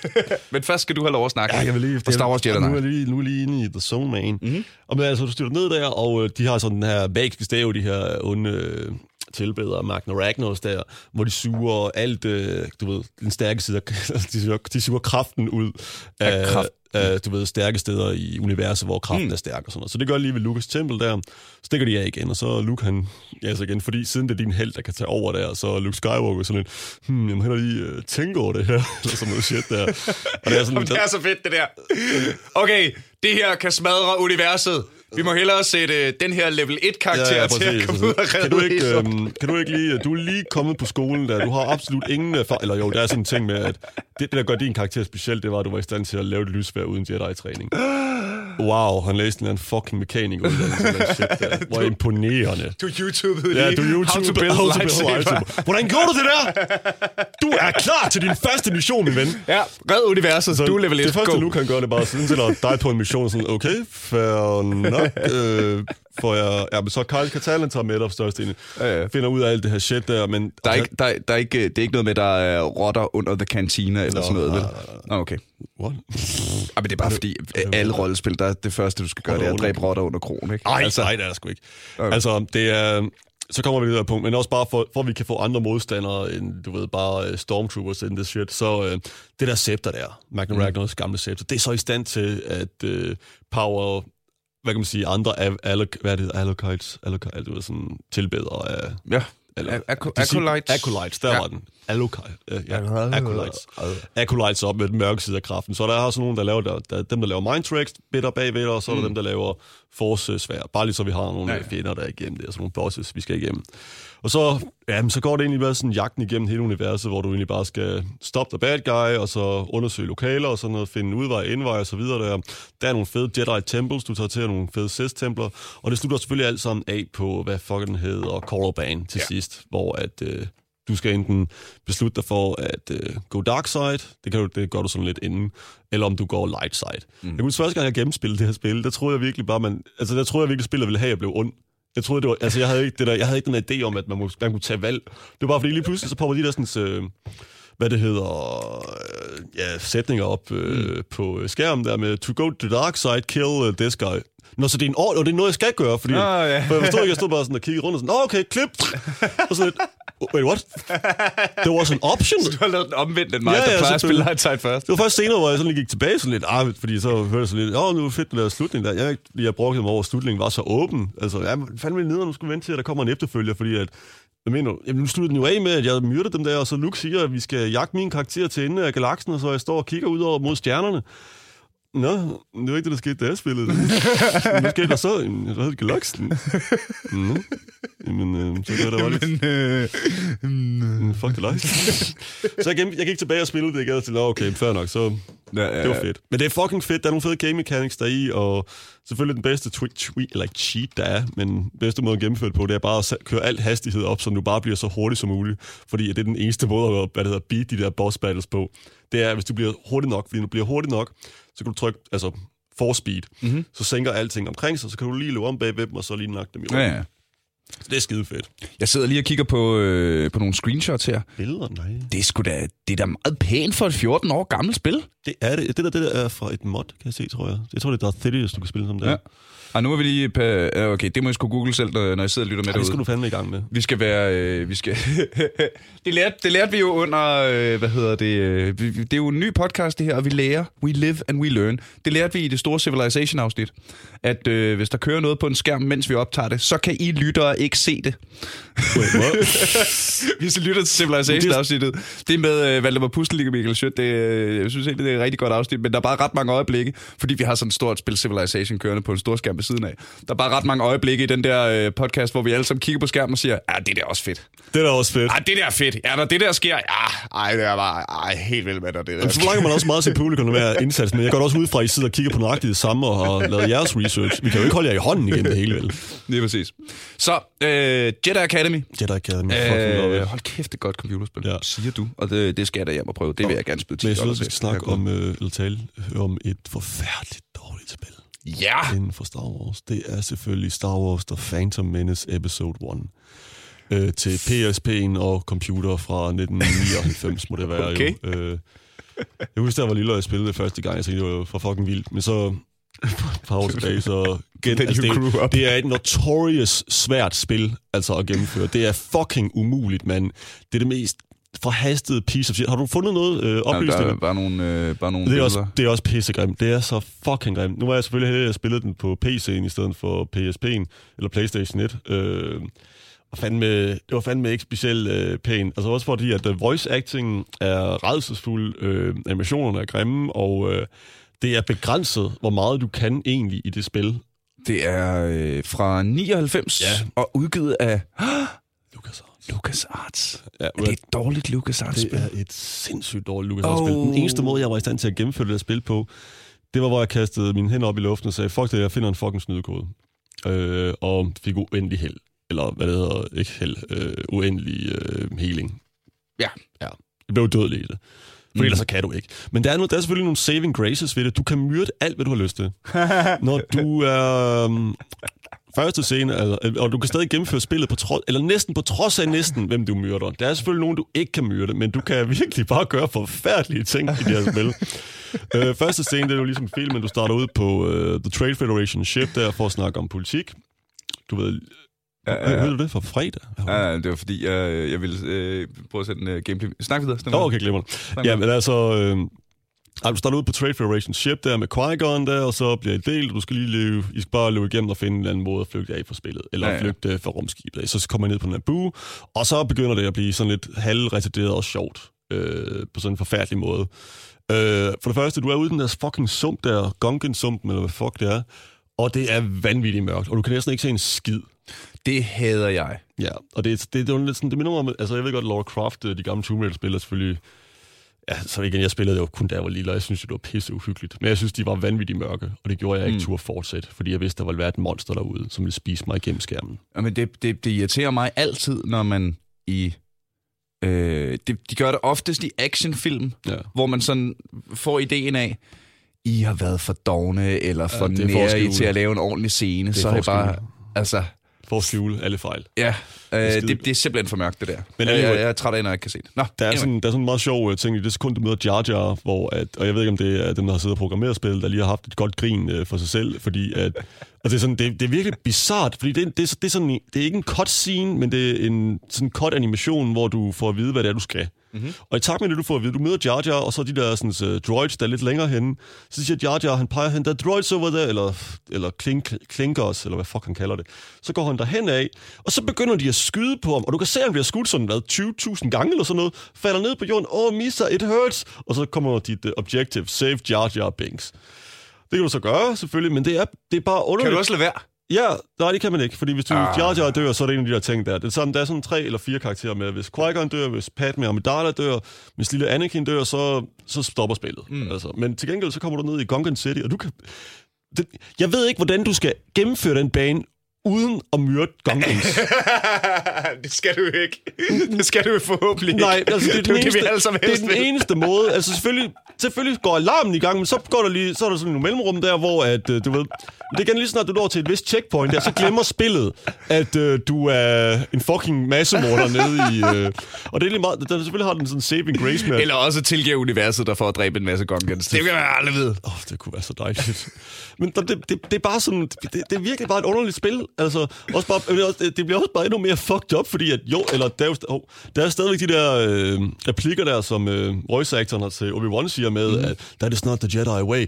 Men først skal du have lov at snakke. Ja, jeg vil lige... Og Star Wars Jedi Nu er lige, nu er lige inde i The Zone, man. Mm-hmm. Og men, altså, du styrter ned der, og øh, de har sådan den her magiske stave, de her onde øh, tilbedere, Magna Ragnos der, hvor de suger alt, øh, du ved, den stærke side, af- de suger, de suger kraften ud af, kraft. Af, du ved, stærke steder i universet, hvor kraften mm. er stærk og sådan noget. Så det gør lige ved Lukas tempel der. Stikker de af igen, og så Luke han, ja, så igen, fordi siden det er din held, der kan tage over der, så Luke Skywalker sådan lidt, hmm, jeg må hellere lige uh, tænke over det her, eller sådan noget shit der. Og det er sådan, Jamen, det er så fedt, det der. Okay, det her kan smadre universet. Vi må hellere sætte den her level 1-karakter ja, ja, til at komme ud og redde kan, du ikke, øhm, kan du ikke lige... Du er lige kommet på skolen der. Du har absolut ingen erfaring... Eller jo, der er sådan en ting med, at det, det, der gør din karakter speciel, det var, at du var i stand til at lave et lysvær uden Jedi-træning. Wow, han læste en eller anden fucking eller shit der. Hvor imponerende. Du YouTubede Ja, lige, du YouTube, how to build how to lightsaber. lightsaber. Hvordan gjorde du det der? Du er klar til din første mission, min ven. Ja, red universet, så du er level 1. Det første, Go. Luke kan gøre, det er bare sådan til at dig på en mission, sådan, okay, fair nok, øh, for jeg, ja, men så Kyle Katalin tager med dig for størstedelen, Ja, ja. finder ud af alt det her shit der, men... Der er, ikke, der, der er ikke, det er ikke noget med, der er rotter under the cantina eller Nå, sådan noget, vel? Nå, okay. What? Ja, men det er bare fordi, alle rollespil, der er det første, du skal gøre, det er at dræbe rotter under krogen, ikke? Nej, altså, nej, det er der sgu ikke. Altså, det er... Så kommer vi til det der punkt, men også bare for, for at vi kan få andre modstandere end, du ved, bare uh, Stormtroopers and this shit, så uh, det der scepter der, Magna mm. Ragnars gamle scepter, det er så i stand til at uh, power hvad kan man sige, andre af, alloc, hvad er det, allokites, allokites, det var sådan tilbedere af, Ja. eller, Acolytes. Acolytes, der Ja. var den. Allokite, øh, ja, Acolytes. Acolytes op med den mørke side af kraften. Så der er også nogen, der laver, der, der, dem, der laver mind tracks, bitter bagved, og så er der dem, der laver force svær. Bare lige så vi har nogle Mm. Ja, ja. fjender, der er igennem det, og sådan nogle bosses, vi skal igennem. Og så, ja, så går det egentlig bare sådan jagten igennem hele universet, hvor du egentlig bare skal stoppe the bad guy, og så undersøge lokaler og sådan noget, finde udvej, indvej og så videre der. Der er nogle fede Jedi temples, du tager til, og nogle fede Sith templer, og det slutter selvfølgelig alt sammen af på, hvad fuck den hedder, Korriban til ja. sidst, hvor at, øh, du skal enten beslutte dig for at øh, gå dark side, det, kan du, det gør du sådan lidt inden, eller om du går light side. Mm. Jeg kunne første gang, jeg gennemspillede det her spil, der troede jeg virkelig bare, man, altså der troede jeg virkelig, spillet ville have, at jeg blev ond. Jeg troede, det var, altså jeg havde ikke, det der, jeg havde ikke den idé om, at man, må, man kunne tage valg. Det var bare fordi lige pludselig, så popper de der sådan, øh, hvad det hedder, øh, ja, sætninger op øh, mm. på skærmen der med, to go to the dark side, kill uh, this guy. Nå, så det er, en ord, og det er noget, jeg skal gøre, fordi... Nå, ja. For jeg forstod ikke, jeg stod bare sådan og kiggede rundt og sådan, Nå, okay, klip! Og sådan lidt, wait, what? Det var sådan en option? Du har lavet den omvendt end mig, Ja, der ja, plejer at spille light side først. Det var først senere, hvor jeg sådan lige gik tilbage sådan lidt, ah, fordi så hørte jeg sådan lidt, åh, nu er fedt, den der slutning der. Jeg, jeg brugte mig over, at slutningen var så åben. Altså, ja, fandme nede, nu skulle vente til, at der kommer en efterfølger, fordi at, jeg mener, jamen, nu slutter den jo af med, at jeg myrder dem der, og så Luke siger, at vi skal jagte min karakter til enden af galaksen, og så jeg står og kigger ud over mod stjernerne. Nå, det var ikke det, der skete, da jeg spillede det. Hvad skete der så? Jamen, Jeg havde galaksen. Nå, jamen, øh, så gør det var lidt... øh, Mm, Fuck det like. så jeg, gik, jeg gik tilbage og spillede det igen, og tænkte, "Nå, okay, fair nok, så ja, ja, det var fedt. Men det er fucking fedt. Der er nogle fede game mechanics der i, og selvfølgelig den bedste tweet, tweet eller cheat, der er, men den bedste måde at gennemføre det på, det er bare at køre alt hastighed op, så du bare bliver så hurtigt som muligt. Fordi det er den eneste måde at hvad det hedder, beat de der boss battles på. Det er, hvis du bliver hurtig nok, fordi når du bliver hurtig nok, så kan du trykke, altså force speed, mm-hmm. så sænker alting omkring sig, så kan du lige løbe om bag ved dem, og så lige nakke dem i Ja, ryggen. ja. Så det er skide fedt. Jeg sidder lige og kigger på, øh, på nogle screenshots her. Billeder? Nej. Det er, sgu da, det er da meget pænt for et 14 år gammelt spil. Det er det. Det der, det der er fra et mod, kan jeg se, tror jeg. Jeg tror, det er Darth Sidious, du kan spille som der. Ja. Og nu er vi lige Okay, det må jeg sgu google selv, når jeg sidder og lytter med Ej, det skal du fandme i gang med. Vi skal være... Øh, vi skal det, lærte, det lærte vi jo under... Øh, hvad hedder det? Øh, det er jo en ny podcast, det her, og vi lærer. We live and we learn. Det lærte vi i det store Civilization-afsnit. At øh, hvis der kører noget på en skærm, mens vi optager det, så kan I lyttere ikke se det. Wait? Hvis I lytter til Civilization-afsnittet. Det er med øh, Valdemar Pustelnik og Michael Schødt. Det, øh, jeg synes egentlig, det er et rigtig godt afsnit, men der er bare ret mange øjeblikke, fordi vi har sådan et stort spil Civilization kørende på en stor skærm ved siden af. Der er bare ret mange øjeblikke i den der øh, podcast, hvor vi alle sammen kigger på skærmen og siger, ja, det der er også fedt. det er da også fedt. Ja, det der er fedt. Ja, når det der sker, ja, ej, det er bare ej, helt vildt med, når det der Så forlanger man også meget til publikum være indsats, men jeg går også ud fra, at I sidder og kigger på nøjagtigt det samme og har lavet jeres research. Vi kan jo ikke holde jer i hånden igen det hele, vel? Lige præcis. Så, øh, Jedi Academy. Jedi Academy, Øh, hold kæft, det er godt computerspil, ja. Siger du. Og det, det skal jeg da hjem og prøve. Det vil jeg gerne spille 10 Men jeg synes vi skal snakke om, øh, eller tale om et forfærdeligt dårligt spil Ja! inden for Star Wars. Det er selvfølgelig Star Wars The Phantom Menace Episode 1. Øh, til PSP'en og computer fra 1999, må det være Okay. jo. Øh, jeg husker, da jeg var lille, og jeg spillede det første gang, jeg tænkte, det var for fucking vildt. Men så par år tilbage, så gen, altså, det, det er et notorious svært spil altså at gennemføre. Det er fucking umuligt, mand. Det er det mest forhastede piece of shit. Har du fundet noget øh, Ja, der oplysninger? er bare nogle, øh, bare nogle Det er, billeder. også, det er også pissegrimt. Det er så fucking grimt. Nu var jeg selvfølgelig heldig, at jeg spillede den på PC'en i stedet for PSP'en, eller PlayStation 1. Øh, og fandme, det var fandme ikke specielt øh, pænt. Altså også fordi, at uh, voice acting er redselsfuld, øh, animationerne er grimme, og øh, det er begrænset, hvor meget du kan egentlig i det spil. Det er øh, fra 99 Ja. og udgivet af Lucas LucasArts. Ja, Er det et dårligt LucasArts Det er et sindssygt dårligt LucasArts-spil. Oh. Den eneste måde, jeg var i stand til at gennemføre det der spil på, det var, hvor jeg kastede mine hænder op i luften og sagde, fuck det, jeg finder en fucking snydekode. Øh, og fik uendelig held. Eller hvad det hedder, ikke held, øh, uendelig øh, healing. Ja. Ja, jeg blev dødelig i det. For Mm. ellers så kan du ikke. Men der er, noget, der er selvfølgelig nogle saving graces ved det. Du kan myrde alt, hvad du har lyst til. Når du er... første scene, altså, og du kan stadig gennemføre spillet på trods, eller næsten på trods af næsten, hvem du myrder. Der er selvfølgelig nogen, du ikke kan myrde, men du kan virkelig bare gøre forfærdelige ting i det her spil. øh, første scene, det er jo ligesom filmen, du starter ud på uh, The Trade Federation ship der for at snakke om politik. Du ved, Ja, ja, ja, ja. ved du det fra fredag? Ja, det var fordi, jeg, jeg ville øh, prøve at sætte en uh, gameplay. Snak videre. Snak videre. okay, glemmer det. Ja, men altså... Øh, Ej, du starter ud på Trade Federation Ship der med Qui-Gon der, og så bliver I delt, du skal lige løbe, I skal bare løbe igennem og finde en eller anden måde at flygte af fra spillet, eller Ja, ja, flygte fra rumskibet. Så kommer I ned på Naboo, og så begynder det at blive sådan lidt halvretarderet og sjovt, øh, på sådan en forfærdelig måde. Øh, for det første, du er ude i den der fucking sump der, Gungan-sumpen, eller hvad fuck det er, og det er vanvittigt mørkt, og du kan næsten ikke se en skid. Det hader jeg. Ja, og det, det, det, er lidt sådan, det minder mig om, altså jeg ved godt, Laura Croft, øh, de gamle Tomb Raider-spillere selvfølgelig, ja, så igen, jeg spillede jo kun da jeg var lille, og jeg synes, det var pisse uhyggeligt. Men jeg synes, de var vanvittigt mørke, og det gjorde jeg ikke Mm. turde fortsætte, fordi jeg vidste, der ville være et monster derude, som ville spise mig igennem skærmen. Jamen, det, det, det irriterer mig altid, når man i... Øh, det, de gør det oftest i actionfilm, Ja. hvor man sådan får ideen af, I har været for dogne eller for ja, nære til at lave en ordentlig scene. Så er at bare... Altså, For at skjule alle fejl. ja, øh, det, det er simpelthen for mørkt, det der. Men Men jeg, jeg, anyway- jeg er træt af, når jeg ikke kan se det. Nå, Der er, anyway. sådan, der er sådan en meget sjov uh, ting i det sekund, du møder Jar Jar, hvor at, og jeg ved ikke, om det er dem, der har siddet og programmeret spillet, der lige har haft et godt grin uh, for sig selv, fordi at, og det, er sådan, det, det er virkelig bizart, fordi det, det, er- det, er sådan, det er ikke en cutscene, men det er en sådan cut animation, hvor du får at vide, hvad det er, du skal. Mm-hmm. Og i takt med det, du får at vide, du møder Jar Jar, og så de der sådan, uh, droids, der er lidt længere henne, så siger Jar Jar, han peger hen, der er droids over der, eller, eller klink, klinkers, eller hvad fuck han kalder det. Så går han derhen af, og så begynder de at skyde på ham, og du kan se, at han bliver skudt sådan, hvad, 20.000 gange eller sådan noget, falder ned på jorden, åh, oh, Misa, it hurts, og så kommer dit uh, objective, save Jar Jar Binks. Det kan du så gøre, selvfølgelig, men det er, det er bare underligt. Kan du også lade være? Ja, nej, det kan man ikke, fordi hvis du Ah. Jar Jar dør, så er det en af de der ting der. Det er sådan, der er sådan tre eller fire karakterer med. Hvis Qui-Gon dør, hvis Padme Amidala dør, hvis lille Anakin dør, så, så stopper spillet. Mm. Altså. Men til gengæld, så kommer du ned i Gungan City, og du kan... Det, jeg ved ikke, hvordan du skal gennemføre den bane, uden at myrde Gungans. det skal du ikke. Det skal du forhåbentlig ikke. Nej, altså, det er den, det, eneste, sammen det er den eneste måde. Altså selvfølgelig, selvfølgelig går alarmen i gang, men så går der lige, så er der sådan nogle mellemrum der, hvor at, øh, du ved, det er igen lige snart, du når til et vist checkpoint der, så glemmer spillet, at øh, du er en fucking massemorder nede i... Øh, og det er lige meget, der selvfølgelig har den sådan saving grace med, Eller også tilgive universet, der får at dræbe en masse Gungans. Det kan man aldrig vide. Åh, oh, det kunne være så dejligt. Men det, det, det, det er bare sådan, det, det er virkelig bare et underligt spil. Altså, også bare, det bliver også bare endnu mere fucked up, fordi at, jo, eller der er, jo, der er stadigvæk de der øh, replikker der, som øh, voice-actoren til Obi-Wan siger med, mm. at that is not the Jedi way.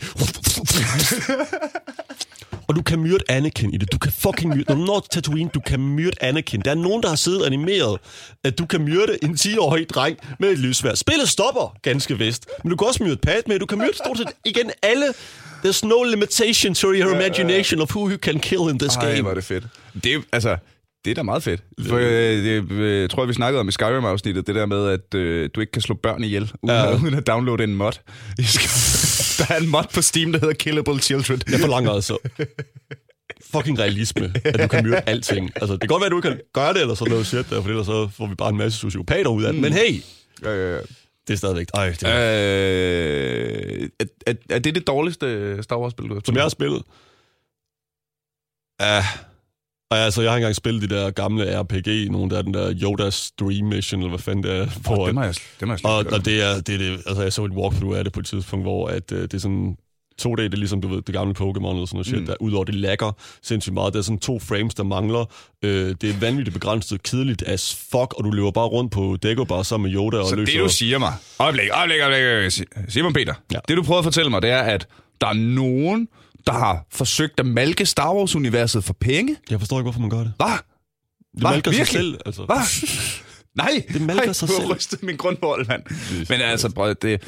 Og du kan myrde Anakin i det. Du kan fucking myrde... Når du når til Tatooine, du kan myrde Anakin. Der er nogen, der har siddet og animeret, at du kan myrde en 10-årig dreng med et lysvær. Spillet stopper ganske vist. Men du kan også myrde Padme. Du kan myrde stort set igen alle. There's no limitation to your imagination of who you can kill in this Ej, game. hvor er det fedt. Det er, altså, det er da meget fedt. For, øh, det, øh, jeg tror, vi snakkede om i Skyrim-afsnittet, det der med, at øh, du ikke kan slå børn ihjel, uden, Ja. uden at downloade en mod. Der er en mod på Steam, der hedder Killable Children. Jeg forlanger altså fucking realisme, at du kan myrde alting. Altså, det kan godt være, at du ikke kan gøre det, eller sådan noget shit der, for ellers så får vi bare en masse sociopater ud af det. Men hey, Ja, ja, ja. Det er stadigvæk... Ej, det er, Øh, er, er, er det det dårligste Star Wars-spil, du har som jeg har spillet. Ja, og altså, jeg har ikke engang spillet de der gamle RPG, nogle der, den der Yoda's Dream Mission, eller hvad fanden det er. Oh, Hvor, dem har jeg, dem har jeg og, og det er, det er det, altså jeg så et walkthrough af det på et tidspunkt, hvor at, øh, det er sådan 2D, det er ligesom, du ved, det gamle Pokémon eller sådan noget shit, Mm. der udover det lækker sindssygt meget. Der er sådan to frames, der mangler. Øh, det er vanvittigt begrænset, kedeligt as fuck, og du løber bare rundt på Dagobah sammen med Yoda og Så løser... det, du siger mig... Øjeblik, øjeblik, øjeblik. Si- Simon Peter, Ja. det du prøver at fortælle mig, det er, at der er nogen, der har forsøgt at malke Star Wars-universet for penge. Jeg forstår ikke, hvorfor man gør det. Hvad? Det Hva? malker sig Virkelig? selv, altså. Hvad? Nej, Det malker nej, sig du har selv. rystet min grundvold, mand. Men altså, det,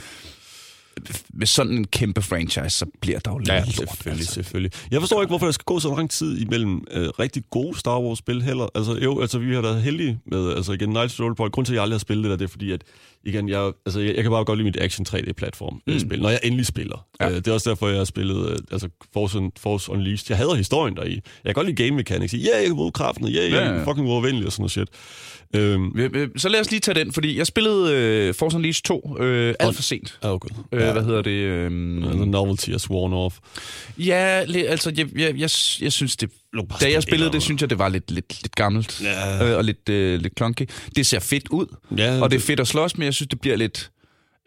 med sådan en kæmpe franchise, så bliver der jo lidt Ja, lort, selvfølgelig, altså. selvfølgelig. Jeg forstår ikke, hvorfor der skal gå så lang tid imellem øh, rigtig gode Star Wars-spil heller. Altså, jo, altså, vi har været heldige med, altså igen, Knights of the Old Republic. Grunden til, at jeg aldrig har spillet det der, det er fordi, at igen, jeg, altså, jeg, jeg kan bare godt lide mit action 3D-platform mm. spil, når jeg endelig spiller. Ja. Ja. Øh, det er også derfor, jeg har spillet øh, altså Force, Un- Force Unleashed. Jeg hader historien deri. Jeg kan godt lide game mechanics. Ja, yeah, jeg kan bruge kraften. Ja, yeah, jeg Ja, er ja. fucking uovervindelig og sådan noget shit. Øhm, Så lad os lige tage den, fordi jeg spillede uh, Force Unleashed 2 øh, alt for sent. oh, god. Øh, Hvad hedder det? Øh, The novelty is worn off. ja, altså, jeg, jeg, jeg, jeg synes det... Da jeg spillede det, synes jeg, det var lidt, lidt, lidt gammelt. Ja. Øh, og lidt, øh, lidt clunky. Det ser fedt ud, Ja, og det er fedt at slås, men jeg synes, det bliver lidt...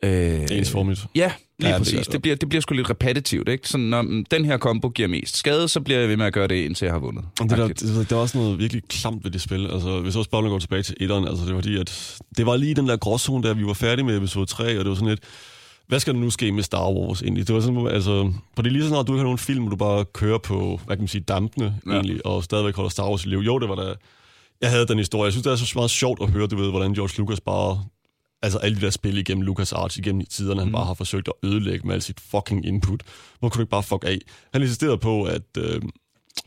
Øh, ensformigt. Ja, lige Ja, præcis. det. Det, bliver, det bliver sgu lidt repetitivt, ikke? Sådan, når den her kombo giver mest skade, så bliver jeg ved med at gøre det, indtil jeg har vundet. Det der, det, der er også noget virkelig klamt ved det spil. Altså, hvis også bare går tilbage til etteren, altså det var fordi, at det var lige den der gråzone, der vi var færdige med episode 3, og det var sådan lidt, hvad skal der nu ske med Star Wars egentlig? Det var sådan, altså, for det er lige så snart, du ikke har nogen film, hvor du bare kører på, hvad kan man sige, dampene ja. egentlig, og stadigvæk holder Star Wars i liv. Jo, det var da, jeg havde den historie. Jeg synes, det er så meget sjovt at høre, du ved, hvordan George Lucas bare, altså alle de der spil igennem Lucas Arts igennem tiderne, han mm. bare har forsøgt at ødelægge med al sit fucking input. Hvor kunne du ikke bare fuck af? Han insisterede på, at øh,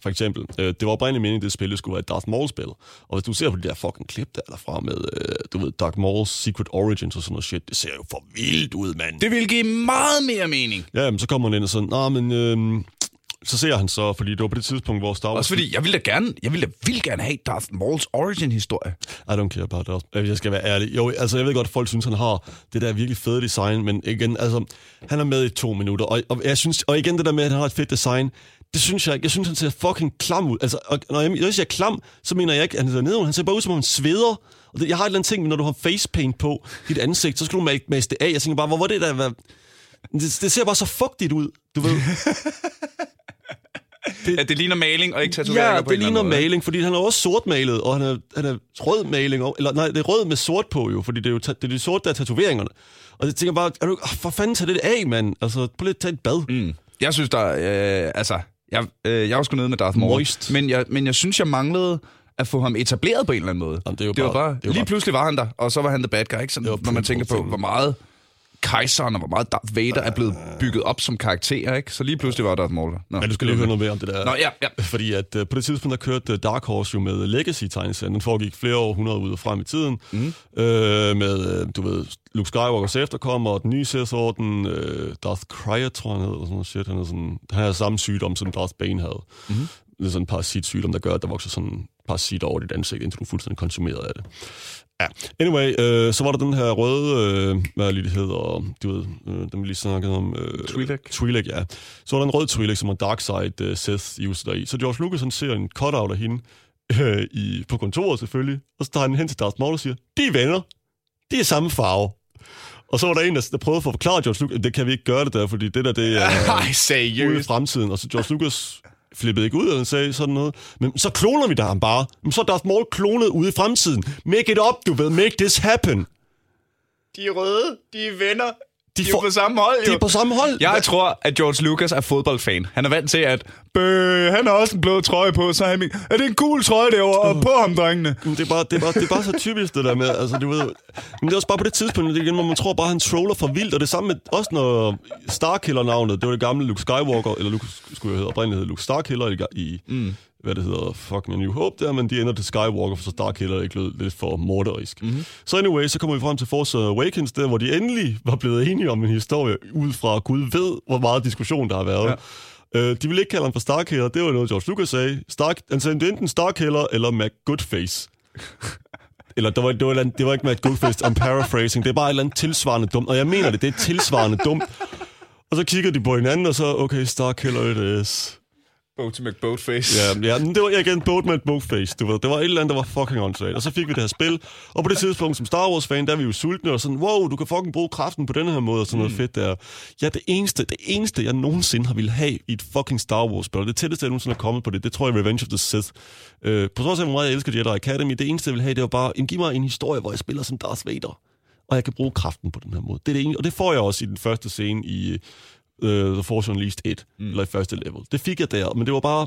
for eksempel, øh, det var oprindeligt meningen, at det spil skulle være et Darth Maul-spil. Og hvis du ser på de der fucking klip der derfra med, øh, du ved, Darth Maul's Secret Origins og sådan noget shit, det ser jo for vildt ud, mand. Det vil give meget mere mening. Ja, men så kommer han ind og sådan, nej, men... Øh, så ser han så, fordi det var på det tidspunkt, hvor Star Wars... Også fordi, jeg ville da gerne, jeg ville da vildt gerne have Darth Maul's origin-historie. I don't care about that. Jeg skal være ærlig. Jo, altså, jeg ved godt, at folk synes, han har det der virkelig fede design, men igen, altså, han er med i to minutter, og, og jeg synes, og igen det der med, at han har et fedt design, det synes jeg ikke. Jeg synes, han ser fucking klam ud. Altså, og når jeg, når jeg siger klam, så mener jeg ikke, at han ser ned. Han ser bare ud, som om han sveder. Og det, jeg har et eller andet ting, når du har facepaint på dit ansigt, så skal du mase det af. Jeg tænker bare, hvor var det der? Hvad? Det, det ser bare så fugtigt ud, du ved. Det, at det ligner maling og ikke tatoveringer ja, på det ligner maling, fordi han er også sortmalet, og han er, han er rød maling, eller nej, det er rød med sort på jo, fordi det er jo det er de sorte, der er tatoveringerne. Og jeg tænker bare, er du, for fanden tage det af, mand. Altså, prøv lige at tage et bad. Mm. Jeg synes, der øh, altså, jeg, øh, jeg var sgu nede med Darth Maul, Moist. men jeg, men jeg synes, jeg manglede at få ham etableret på en eller anden måde. Jamen, det, er jo det var bare, det var lige bare... pludselig var han der, og så var han the bad guy, ikke? Sådan, når man tænker på, hvor meget kejseren og hvor meget Darth Vader er blevet bygget op som karakter, ikke? Så lige pludselig var Darth Maul der. Nå, Men du skal lige høre noget mere om det der. Nå, ja, ja. Fordi at uh, på det tidspunkt, der kørte uh, Dark Horse jo med Legacy-tegneserien. Den foregik flere århundreder ud og frem i tiden. Mm. Uh, med, uh, du ved, Luke Skywalkers efterkommer, og den nye Sith-orden, uh, Darth Kryer, tror han hedder, og sådan noget shit. Han, er sådan, han har samme sygdom, som Darth Bane havde. Mm. Det er sådan en parasitsygdom, der gør, at der vokser sådan parasit over dit ansigt, indtil du er fuldstændig konsumeret af det. Ja, anyway, øh, så var der den her røde, øh, hvad lige det hedder, du ved, øh, den vi lige snakkede om. Øh, Twi'lek. Twi'lek, ja. Så var der en rød Twi'lek, som var Darkseid øh, Seth user i. Så George Lucas, han ser en cutout af hende øh, i, på kontoret selvfølgelig, og så tager han hen til Darth Maul og siger, de er venner, de er samme farve. Og så var der en, der prøvede at forklare George Lucas, det kan vi ikke gøre det der, fordi det der, det er Ej, seriøst. ude i fremtiden. Og så George Lucas flippede ikke ud, og sagde sådan noget. Men så kloner vi da ham bare. Men så er Darth Maul klonet ude i fremtiden. Make it up, du ved. Make this happen. De er røde. De er venner. De, de er på samme hold, jo. De er på samme hold. Jeg tror, at George Lucas er fodboldfan. Han er vant til, at Bøh, han har også en blå trøje på, så han, er det en gul trøje derovre uh. på ham, drengene? Det er, bare, det, er bare, det er bare så typisk, det der med, altså, du ved, men det er også bare på det tidspunkt, det igen, hvor man tror bare, han troller for vildt, og det samme med, også når Starkiller-navnet, det var det gamle Luke Skywalker, eller Luke, skulle jeg hedde, oprindeligt Luke Starkiller i, mm hvad det hedder, fucking New Hope der, men de ender til Skywalker, for så Starkiller ikke lød lidt for morderisk. Mm-hmm. Så anyway, så kommer vi frem til Force Awakens, der hvor de endelig var blevet enige om en historie, ud fra Gud ved, hvor meget diskussion der har været. Ja. Uh, de ville ikke kalde ham for Starkiller, det var noget, George Lucas sagde. Stark, han sagde, det er enten Starkiller eller Mac Goodface. eller det var, det, var, det var ikke Mac Goodface, I'm paraphrasing, det er bare et eller andet tilsvarende dumt, og jeg mener det, det er tilsvarende dumt. Og så kigger de på hinanden, og så, okay, Starkiller it is. Boat McBoatface. Ja, ja, men det var igen Boat McBoatface. Du ved, det var et eller andet, der var fucking åndssvagt. Og så fik vi det her spil. Og på det tidspunkt, som Star Wars-fan, der er vi jo sultne og sådan, wow, du kan fucking bruge kraften på den her måde og sådan mm. noget fedt der. Ja, det eneste, det eneste, jeg nogensinde har ville have i et fucking Star Wars-spil, det tætteste, jeg nogensinde er kommet på det, det tror jeg Revenge of the Sith. Øh, på trods af, hvor meget jeg elsker Jedi Academy, det eneste, jeg vil have, det var bare, giv mig en historie, hvor jeg spiller som Darth Vader og jeg kan bruge kraften på den her måde. Det er det ene, og det får jeg også i den første scene i uh, The Force Unleashed 1, mm. eller i første level. Det fik jeg der, men det var bare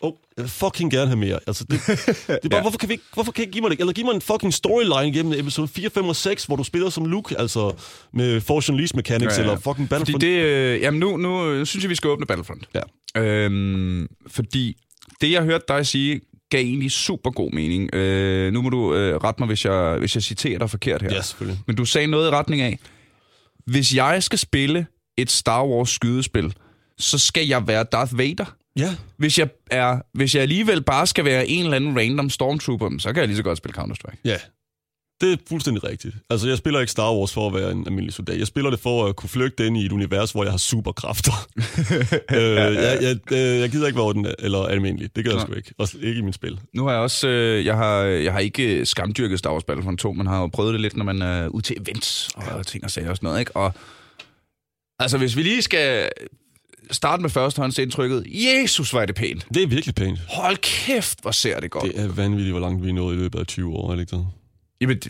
oh, jeg vil fucking gerne have mere. Altså, det, det er bare, ja. hvorfor, kan vi, hvorfor kan I give mig det? Eller giv mig en fucking storyline gennem episode 4, 5 og 6, hvor du spiller som Luke, altså med Force Unleashed Mechanics, ja, ja. eller fucking Battlefront. Fordi det, øh, jamen nu, nu synes jeg, vi skal åbne Battlefront. Ja. Øhm, fordi det, jeg hørte dig sige, gav egentlig super god mening. Øh, nu må du øh, rette mig, hvis jeg, hvis jeg citerer dig forkert her. Ja, selvfølgelig. Men du sagde noget i retning af, hvis jeg skal spille et Star Wars skydespil, så skal jeg være Darth Vader. Ja. Hvis jeg, er, hvis jeg alligevel bare skal være en eller anden random stormtrooper, så kan jeg lige så godt spille Counter-Strike. Ja, det er fuldstændig rigtigt. Altså, jeg spiller ikke Star Wars for at være en almindelig soldat. Jeg spiller det for at kunne flygte ind i et univers, hvor jeg har superkræfter. øh, jeg, jeg, øh, jeg gider ikke være den, eller almindelig. Det gør jeg sgu ikke. Også ikke i min spil. Nu har jeg også... Øh, jeg, har, jeg har ikke skamdyrket Star Wars Battlefront 2, men har jo prøvet det lidt, når man er ude til events og ting og sager og sådan noget, ikke? Og altså, hvis vi lige skal starte med førstehåndsindtrykket. Jesus, var det pænt. Det er virkelig pænt. Hold kæft, hvor ser det godt. Det er vanvittigt, hvor langt vi er nået i løbet af 20 år, er det ikke det? Jamen,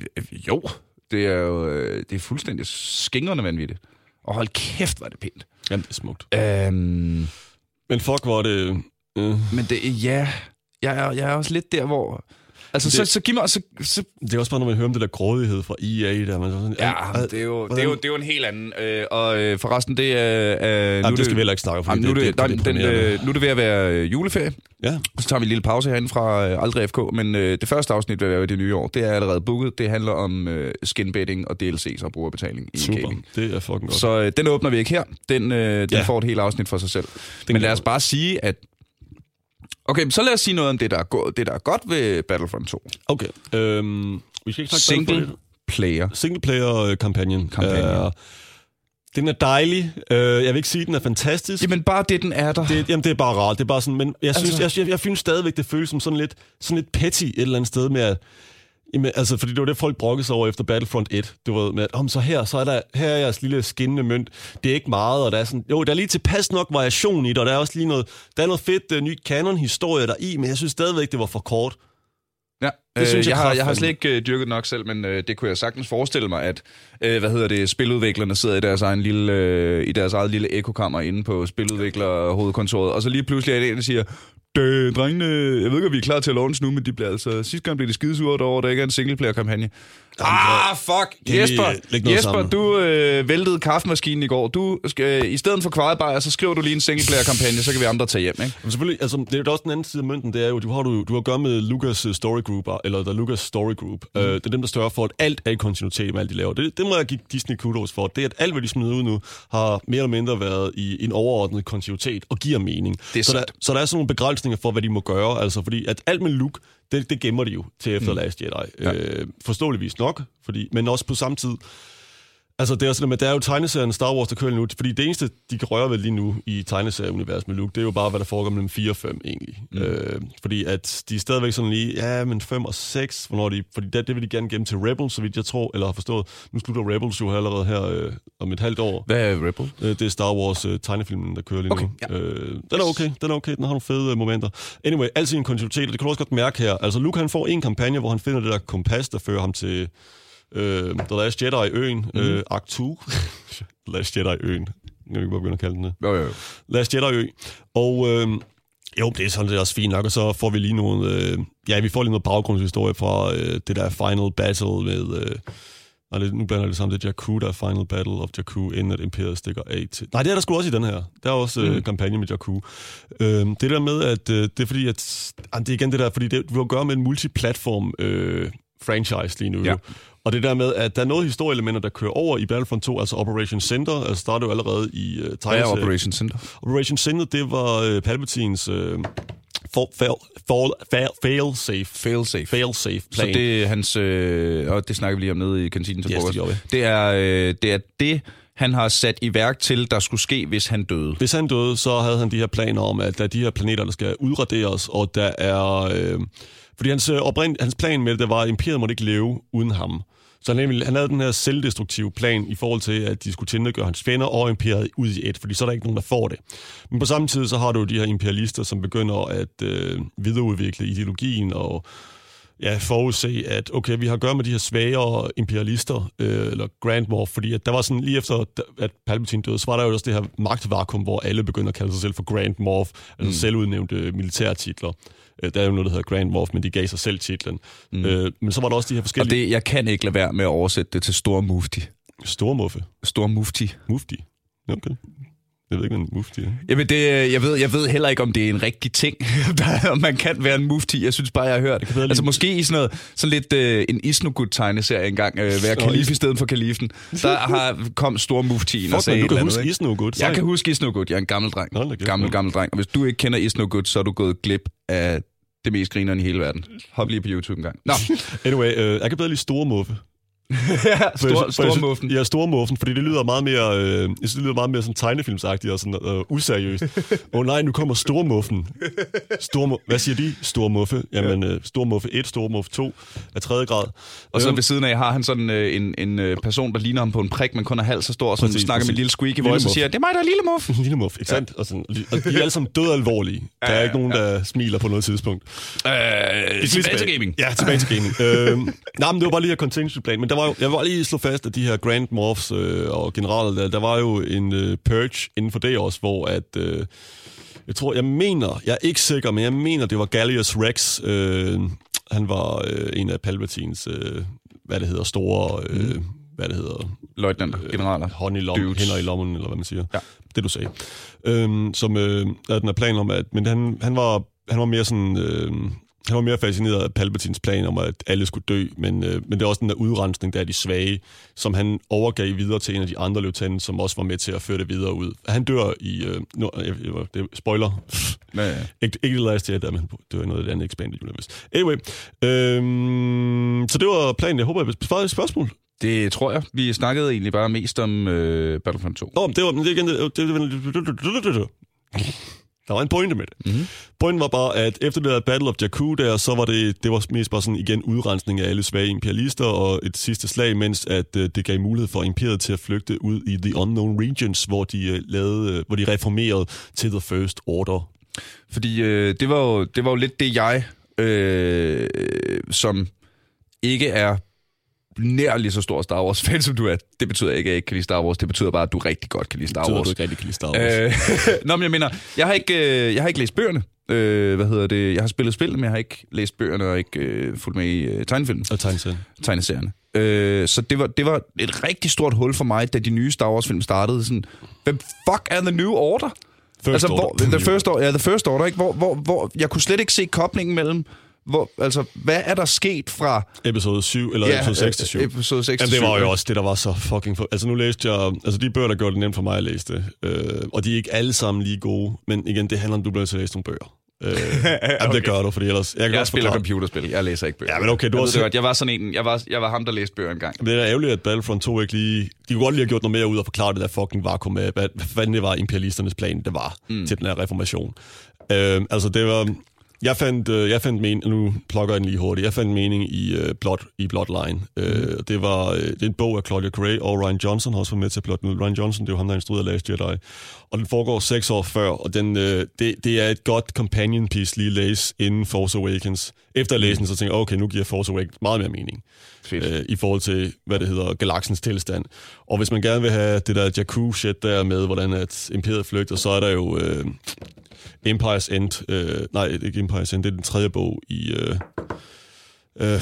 jo. det er jo øh, det er fuldstændig skingrende vanvittigt. Og hold kæft, var det pænt. Jamen, det er smukt. Øhm, Men fuck, hvor er det... Øh, men det, ja, jeg er, jeg er også lidt der, hvor... Altså, Det- så, så giv mig... Så, så, det er også bare, når man hører om det der grådighed fra EA, der man så sådan... ja, øh, det er, jo, det, er jo, det er jo en helt anden. Øh, og øh, forresten, det er... Øh, Jamen, det skal vi heller ikke snakke om, nu, det- det, det- den, øh, nu er det ved at være øh, juleferie. Ja, Så tager vi en lille pause herinde fra øh, Aldrig FK, men øh, det første afsnit vil være i det nye år. Det er allerede booket. Det handler om øh, skinbetting og DLC's og brugerbetaling i super. gaming. Det er fucking godt. Så øh, den åbner vi ikke her. Den, øh, den Ja. får et helt afsnit for sig selv. Men kan lad os bare sige, at... Okay, så lad os sige noget om det, der er, go- det, der er godt ved Battlefront 2. Okay, øhm, vi skal ikke snakke Single player. Singleplayer-kampagnen. Kampagne. den er dejlig. Øh, jeg vil ikke sige, at den er fantastisk. Jamen bare det, den er der. Det, jamen, det er bare rart. Det er bare sådan, men jeg synes, altså... jeg, jeg, jeg synes stadigvæk, det føles som sådan lidt, sådan lidt petty et eller andet sted med at, Jamen, altså, fordi det var det, folk brokkede sig over efter Battlefront 1. Du ved, med at, om så her, så er der, her er jeres lille skinnende mønt. Det er ikke meget, og der er sådan, jo, der er lige tilpas nok variation i det, og der er også lige noget, der er noget fedt uh, ny canon-historie der i, men jeg synes stadigvæk, det var for kort. Ja, Det øh, synes jeg jeg, har, jeg har slet ikke øh, dyrket nok selv, men øh, det kunne jeg sagtens forestille mig, at øh, hvad hedder det, spiludviklerne sidder i deres, egen lille, øh, i deres eget lille ekokammer inde på spiludviklerhovedkontoret, og så lige pludselig er det en, der siger, "Det, drengene, jeg ved ikke, om vi er klar til at launch nu, men de bliver altså, sidste gang blev de skidesure over, at der ikke er en singleplayer-kampagne. Ah, fuck! Kan Jesper, Jesper sammen? du øh, væltede kaffemaskinen i går. Du øh, I stedet for kvarebajer, så skriver du lige en singleplayer-kampagne, så kan vi andre tage hjem, ikke? Men selvfølgelig, altså, det er jo også den anden side af mønten, det er jo, du har, du, du har at gøre med Lucas øh, Story Group, eller der Lucas Story Group. Mm. Øh, det er dem, der større for, at alt er i kontinuitet med alt, de laver. Det, det må jeg give Disney kudos for. Det, at alt, hvad de smider ud nu, har mere eller mindre været i en overordnet kontinuitet og giver mening. Det er så, der, så der er sådan nogle begrænsninger for, hvad de må gøre, altså fordi at alt med Luke, det, det gemmer de jo til efter mm. Last Jedi. Ja. Øh, forståeligvis nok, fordi, men også på samme tid, Altså, det er, sådan, at der er jo tegneserien Star Wars, der kører nu, fordi det eneste, de kan røre ved lige nu i tegneserieuniverset med Luke, det er jo bare, hvad der foregår mellem 4 og 5 egentlig. Mm. Øh, fordi at de er stadigvæk sådan lige, ja, men 5 og 6, hvornår de, fordi det, det vil de gerne gemme til Rebels, så vidt jeg tror, eller har forstået. Nu slutter Rebels jo allerede her øh, om et halvt år. Hvad er Rebel? Øh, det er Star Wars øh, tegnefilmen, der kører lige Okay, nu. ja. Øh, den er okay, den er okay, den har nogle fede øh, momenter. Anyway, altid en kontinuitet, og det kan du også godt mærke her. Altså, Luke han får en kampagne, hvor han finder det der kompas, der fører ham til øh, The Last Jedi-øen, mm. øh, Akt 2. The Last Jedi-øen. Jeg kan ikke bare begynde at kalde den det. Jo, jo, jo. Last Jedi-ø. Og øh, jo, det er sådan er også fint nok, og så får vi lige nogle, øh, ja, vi får lige noget baggrundshistorie fra øh, det der Final Battle med, øh, nej, det, nu blander det sammen, det er Jakku, der er Final Battle of Jakku, inden at Imperiet stikker af til. Nej, det er der sgu også i den her. Der er også øh, Mm. kampagne med Jakku. Øh, det der med, at øh, det er fordi, at, ah, det er igen det der, fordi det, du har at gøre med en multiplatform øh, franchise lige nu. Ja. Og det der med, at der er noget historieelementer, der kører over i Battlefront 2, altså Operation Center, altså startede jo allerede i uh, Hvad er. Operation Center? Operation Center, det var uh, Palpatines uh, for, fail, fail, fail, fail safe, Fail safe. fail safe Så plan. det er hans, øh, og det snakker vi lige om nede i kantinen til Yes, det frokost. vi. det, er, øh, det er det, han har sat i værk til, der skulle ske, hvis han døde. Hvis han døde, så havde han de her planer om, at der er de her planeter, der skal udraderes, og der er... Øh, fordi hans, øh, oprind, hans plan med det, var, at imperiet måtte ikke leve uden ham. Så han, nemlig- han havde den her selvdestruktive plan i forhold til, at de skulle tilnedgøre hans fjender og imperiet ud i et, fordi så er der ikke nogen, der får det. Men på samme tid, så har du de her imperialister, som begynder at øh, videreudvikle ideologien og ja, forudse, at okay, vi har at gøre med de her svagere imperialister, øh, eller Grand Moff, fordi at der var sådan, lige efter, at Palpatine døde, så var der jo også det her magtvakuum, hvor alle begynder at kalde sig selv for Grand Moff, altså mm. selvudnævnte militærtitler. Øh, Der er jo noget, der hedder Grand Moff, men de gav sig selv titlen. Mm. Øh, men så var der også de her Og forskellige... det, jeg kan ikke lade være med at oversætte det til Stor Mufti. Det... Store muffe. Stor Mufti. Mufti. Okay. Jeg ved ikke, hvad en mufti er. Jamen, det, øh, jeg, ved, jeg ved heller ikke, om det er en rigtig ting, der, om man kan være en mufti. Jeg synes bare, jeg har hørt. bedre Altså måske i sådan noget, sådan lidt øh, en Isnogut-tegneserie engang, øh, være kalif i stedet for kalifen. Der har, kom Stor Muftien og Fuck, sagde man, et du kan huske ikke? Is no good. Jeg kan huske Isnogut. Jeg er en gammel dreng. Nå, Gammel, gammel dreng. Og hvis du ikke kender Isnogut, så er du gået glip af det mest grinerende i hele verden. Hop lige på YouTube en gang. Nå, Anyway, øh, jeg kan bedre lide store muffe. Ja, stor, jeg- for jeg stor synes- muffen. Ja, store muffen, fordi det lyder meget mere, øh, det lyder meget mere sådan tegnefilmsagtigt og sådan øh, useriøst. Åh oh, nej, nu kommer store muffen. Stor, hvad siger de? Store muffe. Jamen, øh, store muffe 1, store muffe 2 af tredje grad. Og så Øhm, ved siden af har han sådan øh, en, en øh, person, der ligner ham på en prik, men kun er halvt så stor, og som Præcis, snakker med præcis. en lille squeaky Lille voice og siger, det er mig, der er lille muff. lille muff, ikke sandt? Og, sådan, og de er alle sammen død alvorlige. Der er ikke nogen, der smiler på noget tidspunkt. Øh, tilbage til gaming. Ja, tilbage til gaming. øhm, nej, men det var bare lige her contingency plan. Men var jo, jeg bare lige slå fast, at de her Grand Morphs øh, og generaler, der, der var jo en øh, purge inden for det også, hvor at... Øh, jeg tror, jeg mener, jeg er ikke sikker, men jeg mener, det var Gallius Rex. Øh, han var øh, en af Palpatines, øh, hvad det hedder, store, øh, mm. hvad det hedder, Løjtnant, generaler. hånd i lommen, Dudes. hænder i lommen, eller hvad man siger. Ja. Det du sagde. Øhm, som øh, er den her plan om, at men han, han, var, han var mere sådan... Øh, han var mere fascineret af Palpatines plan om, at alle skulle dø, men, øh, men det er også den der udrensning, der er de svage, som han overgav videre til en af de andre løvtanden, som også var med til at føre det videre ud. Han dør i... Øh, nu, jeg, det er spoiler. Ja, ja. ikke, ikke The Last Jedi, men dør i noget af det andet Expanded Universe. Anyway, øhm, så det var planen. Jeg håber, jeg besvarede et spørgsmål. Det tror jeg. Vi snakkede egentlig bare mest om øh, Battlefront 2. Nå, det var, men det er igen, det, det, det, der var en pointe med det. Mhm. Pointen var bare, at efter det der Battle of Jakku der, så var det, det var mest bare sådan igen udrensning af alle svage imperialister og et sidste slag, mens at øh, det gav mulighed for imperiet til at flygte ud i The Unknown Regions, hvor de, øh, lavede, øh, hvor de reformerede til The First Order. Fordi øh, det, var jo, det var jo lidt det, jeg, øh, som ikke er nær lige så stor Star Wars-fan, som du er. Det betyder ikke, at jeg ikke kan lide Star Wars. Det betyder bare, at du rigtig godt kan lide Star Det Wars. du ikke rigtig kan lide Star Wars. Øh, Nå, men jeg mener, jeg har ikke, øh, jeg har ikke læst bøgerne. Øh, hvad hedder det? Jeg har spillet spil, men jeg har ikke læst bøgerne og ikke øh, fulgt med i øh, tegnefilmen, Og tegneserien. tegneserierne. Øh, så det var, det var et rigtig stort hul for mig, da de nye Star Wars-film startede. Sådan, hvem fuck er The New Order? First altså, Order. Hvor, the, first order, ja, the First Order, ikke? Hvor, hvor, hvor jeg kunne slet ikke se koblingen mellem, hvor, altså, hvad er der sket fra Episode 7, eller ja, episode 6 til 7. episode 6 Jamen, det var 7, jo også det, der var så fucking... For... Altså, nu læste jeg... Altså, de bøger, der gjorde det nemt for mig at læse det. Øh, og de er ikke alle sammen lige gode. Men igen, det handler om, at du bliver nødt til at læse nogle bøger. Øh, okay. Jamen, det gør du, fordi ellers... Jeg, kan Jeg også spiller forklare- computerspil, jeg læser ikke bøger. Ja, men okay, du jeg, også- det godt. jeg var sådan en, jeg var, jeg var ham, der læste bøger engang. Men det er da ærgerligt, at Battlefront 2 ikke lige... De kunne godt lige have gjort noget mere ud og forklare det der fucking vakuum med, hvad, hvad det var imperialisternes plan, det var mm. til den her reformation. Øh, altså, det var... Jeg fandt, øh, jeg fandt mening, nu plukker jeg den lige hurtigt, jeg fandt mening i, øh, Blood, i Bloodline. Øh, det var øh, det er en bog af Claudia Gray, og Ryan Johnson har også været med til at plotte den ud. Ryan Johnson, det er jo ham, der instruerede Last Jedi. Og den foregår seks år før, og den, øh, det, det er et godt companion piece lige at læse inden Force Awakens. Efter at læse den, så tænker jeg, okay, nu giver Force Awakens meget mere mening Fedt. øh, i forhold til, hvad det hedder, galaksens tilstand. Og hvis man gerne vil have det der Jakku-shit der med, hvordan at imperiet flygter, så er der jo øh, Empire's End. Øh, nej, ikke Empire's End, det er den tredje bog i... Øh, øh,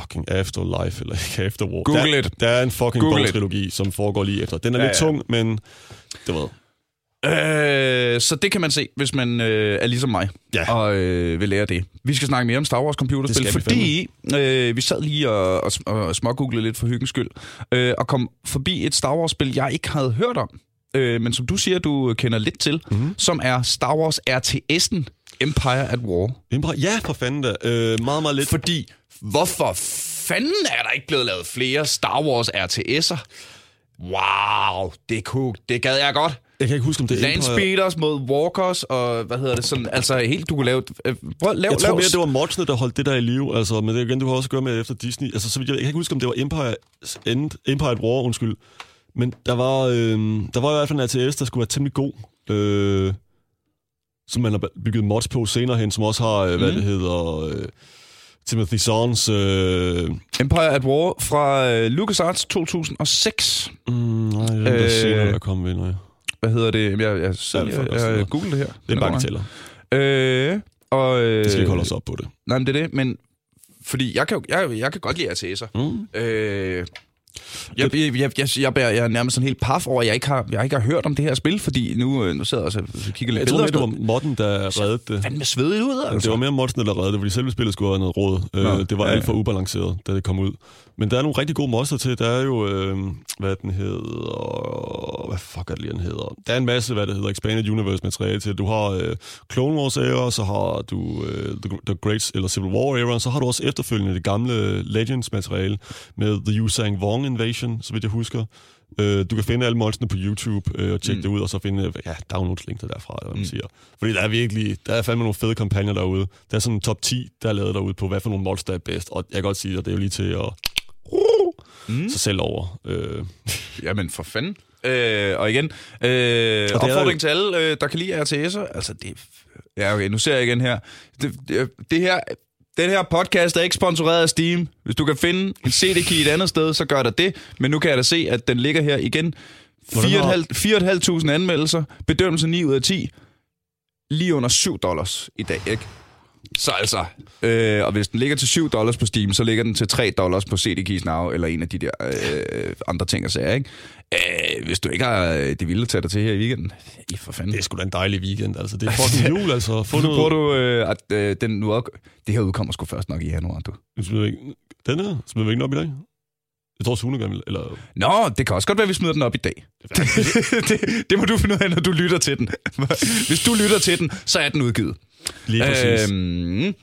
fucking Afterlife, eller ikke Afterwar. Google der, it. Der er en fucking bogtrilogi, som foregår lige efter. Den er Ja, lidt ja. tung, men det ved Øh, så det kan man se, hvis man øh, er ligesom mig Ja. og øh, vil lære det. Vi skal snakke mere om Star Wars computerspil, vi fordi øh, vi sad lige og, og, og smågooglede lidt for hyggens skyld, øh, og kom forbi et Star Wars-spil, jeg ikke havde hørt om, øh, men som du siger, du kender lidt til, mm-hmm. som er Star Wars RTS'en Empire at War. Empire, ja, for fanden da. Øh, meget, meget lidt. Fordi, hvorfor fanden er der ikke blevet lavet flere Star Wars RTS'er? Wow, det, kunne, det gad jeg godt. Jeg kan ikke huske, om det er. Landspeeders mod walkers, og hvad hedder det sådan, altså helt, du kunne lave, øh, prøv, lav, Jeg tror lav, mere, det var modsene, der holdt det der i live. Altså, men det igen, du kan også gøre med efter Disney. Altså, så jeg, jeg kan ikke huske, om det var Empire, End, Empire at War, undskyld. Men der var, øh, der var i hvert fald en ATS, der skulle være temmelig god. Øh, som man har bygget mods på senere hen, som også har, øh, hvad Mhm. det hedder... Øh, Timothy Zahns... Øh, Empire at War fra øh, LucasArts 2006. mm, nej, det er den der Øh, senere, der kom ved, jeg. Hvad hedder det? Jeg, jeg, jeg, Ja, jeg, jeg, jeg googlede det her. Det er bare tæller. Øh, og, øh, Det skal ikke holde os op på det. Nej, men det er det, men fordi jeg kan, jo- jeg, jeg kan godt lide RTS'er. Mm. Øh, jeg, jeg, jeg, jeg, jeg, bærer, jeg er nærmest sådan helt paf over, at jeg ikke har, jeg ikke har hørt om det her spil, fordi nu, øh, nu sidder jeg og kigger lidt Jeg tror mere, det billeder. var modden, der reddede det. fandme svedigt ud, Altså. Det var mere Modsen, der reddede det, fordi selve spillet skulle have noget råd. Nå, Øh, det var ja, alt for ubalanceret, da det kom ud. Men der er nogle rigtig gode monster til. Der er jo, øh, hvad den hedder... Hvad fuck er det lige, den hedder? Der er en masse, hvad det hedder, Expanded Universe materiale til. Du har øh, Clone Wars era, så har du øh, The, The Great, eller Civil War era, så har du også efterfølgende det gamle Legends materiale med The Yusang Wong Invasion, så vidt jeg husker. Øh, du kan finde alle monsterne på YouTube øh, og tjekke Mm. det ud, og så finde ja, downloads-link derfra, eller hvad man siger. Fordi der er virkelig, der er fandme nogle fede kampagner derude. Der er sådan en top 10, der er lavet derude på, hvad for nogle mods, der er bedst. Og jeg kan godt sige, at det er jo lige til at Mm. sig selv over. Øh, Jamen, for fanden. Øh, og igen, øh, er opfordring jo- til alle, øh, der kan lide RTS'er. Altså, det... Ja, okay, nu ser jeg igen her. Det, det, det her... Den her podcast er ikke sponsoreret af Steam. Hvis du kan finde en CD-key et andet sted, så gør der det. Men nu kan jeg da se, at den ligger her igen. Hvordan har- 4.500 anmeldelser. Bedømmelse 9 ud af 10. Lige under 7 dollars i dag, ikke? Så altså, øh, og hvis den ligger til 7 dollars på Steam, så ligger den til 3 dollars på CD Keys Now, eller en af de der øh, andre ting og sager, ikke? Øh, hvis du ikke har øh, det vilde tage dig til her i weekenden, i for fanden. Det er sgu da en dejlig weekend, altså. Det er fucking jul, altså. Få Nu bruger du, øh, at øh, den nu. Det her udkommer sgu først nok i januar, du. Smider vi ikke... Den her? Smider vi ikke den op i dag? Jeg tror, Sune gerne vil, eller... Nå, det kan også godt være, at vi smider den op i dag. det, det må du finde ud af, når du lytter til den. Hvis du lytter til den, så er den udgivet. Lige præcis. Øhm,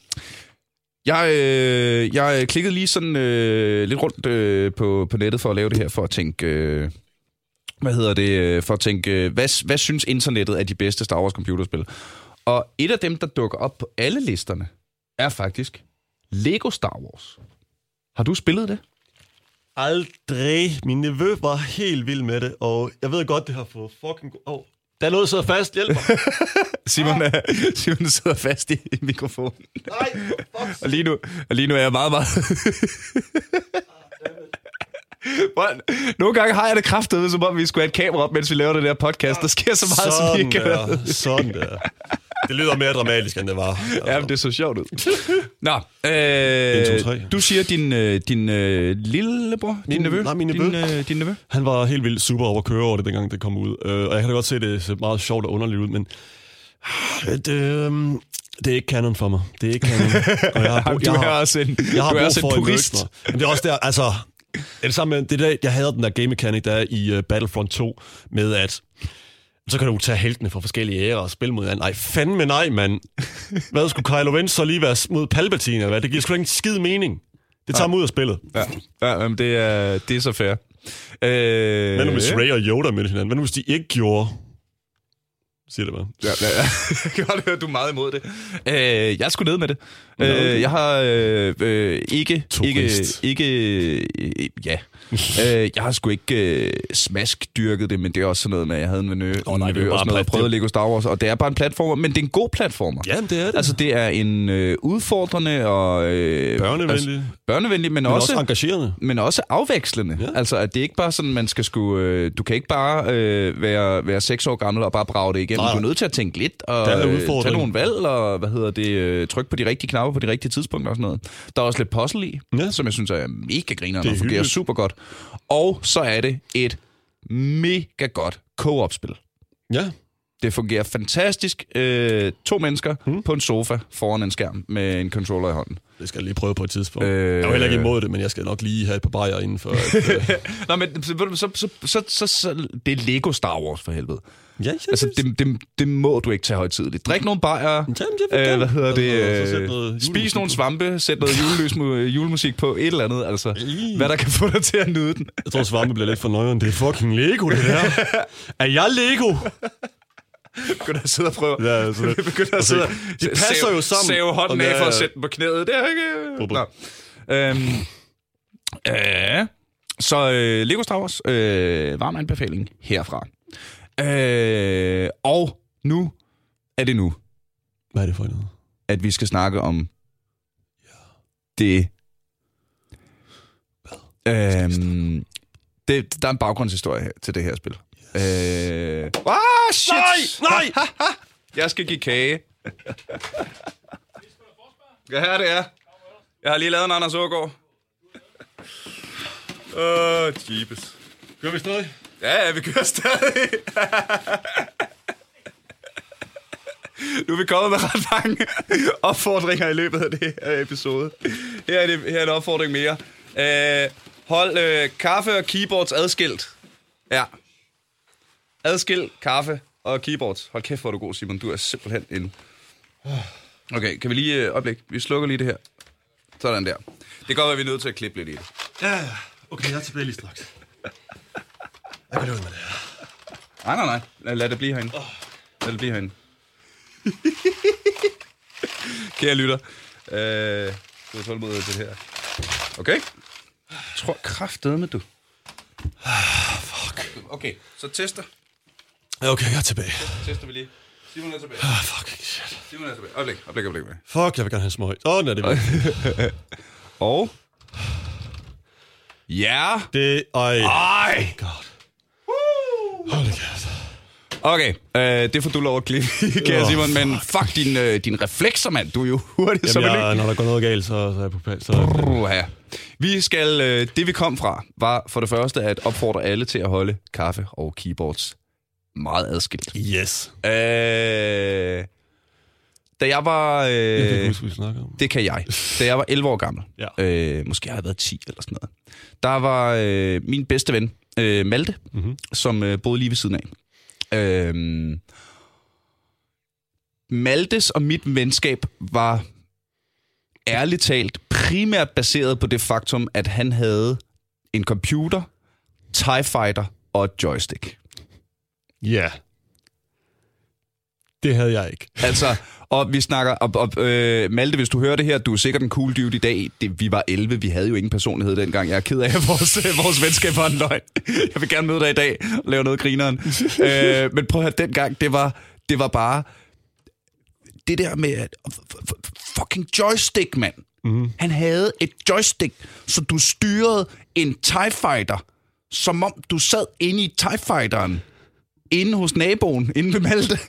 jeg, øh, jeg klikkede lige sådan øh, lidt rundt øh, på, på nettet for at lave det her, for at tænke... Øh, hvad hedder det? øh, For at tænke, øh, hvad, hvad synes internettet er de bedste Star Wars computerspil? Og et af dem, der dukker op på alle listerne, er faktisk Lego Star Wars. Har du spillet det? Aldrig. Min nevø var helt vild med det, og jeg ved godt, det har fået fucking... Oh, der er noget, der sidder fast. Hjælp mig. Simon, er, Simon sidder fast i, i mikrofonen. Nej, fuck. Og lige nu, og lige nu er jeg meget, meget... Hvordan- Nogle gange har jeg det kraftet, som om vi skulle have et kamera op, mens vi laver den der podcast. Der sker så meget, som vi Sådan ikke. Sådan der. Det lyder mere dramatisk, end det var. Altså. Ja, men det så sjovt ud. Nå, øh, En, to, tre. du siger din, øh, din øh, lillebror, din Min- nevø? nej, min nevø. Din, øh, din nevø? Han var helt vildt super over at køre over det, dengang det kom ud. Øh, og jeg kan da godt se, at det ser meget sjovt og underligt ud, men det, øh, det er ikke canon for mig. Det er ikke canon. Og jeg har, brug- Du jeg er har, også en, jeg har du er også for en purist. Men det er også der, altså... Det samme det er der, jeg havde den der game mechanic, der er i uh, Battlefront 2, med at så kan du tage heltene fra forskellige ærer og spille mod hinanden. Nej, fandme nej, mand. Hvad skulle Kylo Ren så lige være mod Palpatine? Eller hvad? Det giver sgu ikke en skid mening. Det tager mig ud af spillet. Ja, ja jamen, det, er, det er så fair. Øh, Hvad nu hvis Ray og Yoda mødte hinanden? Hvad nu hvis de ikke gjorde? Siger det bare. Ja, ja, ja. Jeg kan godt høre, du er meget imod det. Øh, jeg skulle ned med det. Øh, jeg har øh, øh, ikke... Ikke, Turist. ikke øh, ja. øh, jeg har sgu ikke øh, smask-dyrket det, men det er også sådan noget med, at jeg havde en venø, oh, nej, er jo og sådan noget, og prøvede Lego Star Wars, og det er bare en platformer, men det er en god platformer. Jamen, det er det. Altså, det er en øh, udfordrende og... Øh, Børnevenlig. Altså, børnevenlig, men, men også... også engagerende. men også afvekslende. Ja. Ja. Altså, at det er ikke bare sådan, man skal skulle... Øh, du kan ikke bare øh, være, være seks år gammel og bare brage det igennem. Nej. Du er nødt til at tænke lidt og øh, tage nogle valg og, hvad hedder det, øh, trykke på de rigtige knapper på de rigtige tidspunkter og sådan noget. Der er også lidt puzzle i, Ja. ja. som jeg synes er mega griner Det er og fungerer super godt. Og så er det et mega godt co-op-spil. Ja. Det fungerer fantastisk. Øh, to mennesker Hmm. mm. på en sofa foran en skærm med en controller i hånden. Det skal jeg lige prøve på et tidspunkt. Øh, jeg er jo heller ikke imod det, men jeg skal nok lige have et par bajer inden for... At, øh, Nå, men så, så, så, så, så, så, det er Lego Star Wars for helvede. Ja, ja, Altså, det, det, det må du ikke tage højtidligt. Drik nogle bajer, vil øh, hvad hedder det, Altså, øh, spis nogle svampe, sæt noget julelys, mu- julemusik på, et eller andet, altså. Hvad der kan få dig til at nyde den. Jeg tror, svampe bliver lidt for nøjeren. Det er fucking Lego, det der. er jeg Lego? Begynder at sidde og prøve. Ja, altså, Begynder at sidde og de passer save- jo sammen. Save hånden af for at sætte den på knæet. Det er ikke... Nå. Øhm, øh, så øh, Lego Star Wars, øh, varm anbefaling herfra. Øh, og nu er det nu. Hvad er det for noget? at vi skal snakke om det... Øhm, det, der er en baggrundshistorie her, til det her spil. Yes. Øh, ah, shit! Nej, nej! Jeg skal give kage. ja, her det er. Jeg har lige lavet en Anders Ågaard. Åh, uh, jeepes. Gør vi stadig? Ja, ja, vi kører stadig. nu er vi kommet med ret mange opfordringer i løbet af det her episode. Her er, det, her er en opfordring mere. Øh, hold øh, kaffe og keyboards adskilt. Ja. Adskil kaffe og keyboards. Hold kæft, hvor er du god, Simon. Du er simpelthen en... Okay, kan vi lige... Øh, øjeblik, vi slukker lige det her. Sådan der. Det kan godt være, at vi er nødt til at klippe lidt i det. Ja. Okay, jeg er tilbage lige straks. Jeg kan løbe med det her. Nej, nej, nej. Lad, lad det blive herinde. Lad det blive herinde. Kære lytter. Øh, du har tålmodighed til det her. Okay. Jeg tror kraftedeme, du. Fuck. Okay, så tester. Okay, jeg er tilbage. Tester vi lige. Simon er tilbage. Ah, fuck, shit. Simon er tilbage. Øjeblik, øjeblik, øjeblik. øjeblik. Fuck, jeg vil gerne have smøg. Åh, oh, er det væk. Og... Ja. Det, ej. Ej. God. Hold kæft. Okay, øh, det får du lov at klippe, kære Åh, Simon, men fuck din, øh, din reflekser, mand. Du er jo hurtig som en Jamen, lyk. jeg, når der går noget galt, så, så er jeg på plads. Så, Uha. Vi skal, øh, det vi kom fra, var for det første at opfordre alle til at holde kaffe og keyboards meget adskilt. yes. Øh, da jeg var... Øh, Jeg kan huske, vi snakker om. det kan jeg. Da jeg var 11 år gammel, Ja. øh, måske har jeg været 10 eller sådan noget, der var øh, min bedste ven, øh, Malte, Mhm. som øh, boede lige ved siden af. Øh, Maltes og mit venskab var ærligt talt primært baseret på det faktum, at han havde en computer, TIE Fighter og et joystick. Ja. Det havde jeg ikke. Altså, og vi snakker, og, og, øh, Malte, hvis du hører det her, du er sikkert en cool dude i dag. Det, vi var 11, vi havde jo ingen personlighed dengang. Jeg er ked af, at vores, øh, vores venskab var en løgn. Jeg vil gerne møde dig i dag og lave noget grineren. øh, men prøv at høre, dengang, det var, det var bare det der med at- fucking joystick, mand. Mm. Han havde et joystick, så du styrede en TIE Fighter, som om du sad inde i TIE Fighteren, inde hos naboen, inde ved Malte.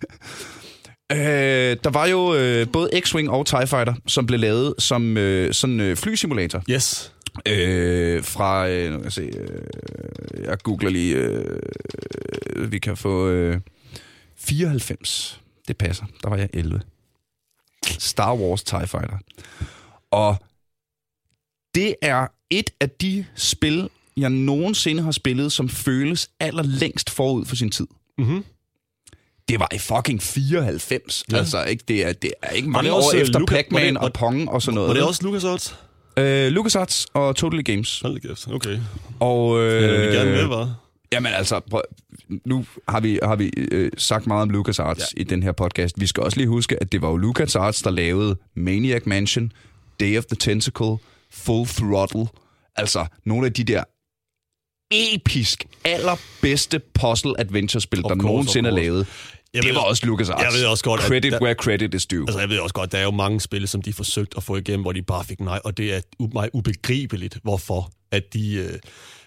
Øh, der var jo øh, både X-Wing og TIE Fighter, som blev lavet som øh, sådan øh, flysimulator. Yes. Øh, fra, øh, nu kan jeg se, øh, jeg googler lige, øh, vi kan få øh, 94. Det passer, der var jeg 11. Star Wars TIE Fighter. Og det er et af de spil, jeg nogensinde har spillet, som føles allerlængst forud for sin tid. Mhm. Det var i fucking 94. Ja. Ja. Altså, ikke, det, er, det er ikke mange år øh, efter Luca- Pac-Man det- og Pong og sådan noget. Var det også LucasArts? Øh, LucasArts og Totally Games. Hold da kæft. Okay. Og, øh, Øh, vi gerne med, var. Jamen altså, prøv, nu har vi, har vi øh, sagt meget om LucasArts ja. i den her podcast. Vi skal også lige huske, at det var jo LucasArts, der lavede Maniac Mansion, Day of the Tentacle, Full Throttle. Altså, nogle af de der episk, allerbedste puzzle-adventure-spil, der course, nogensinde er lavet. Jeg det ved- var også LucasArts. jeg ved også godt, at Credit der- where credit is due. Altså, jeg ved også godt, der er jo mange spil, som de forsøgt at få igennem, hvor de bare fik nej, og det er mig ubegribeligt, hvorfor at de... Øh,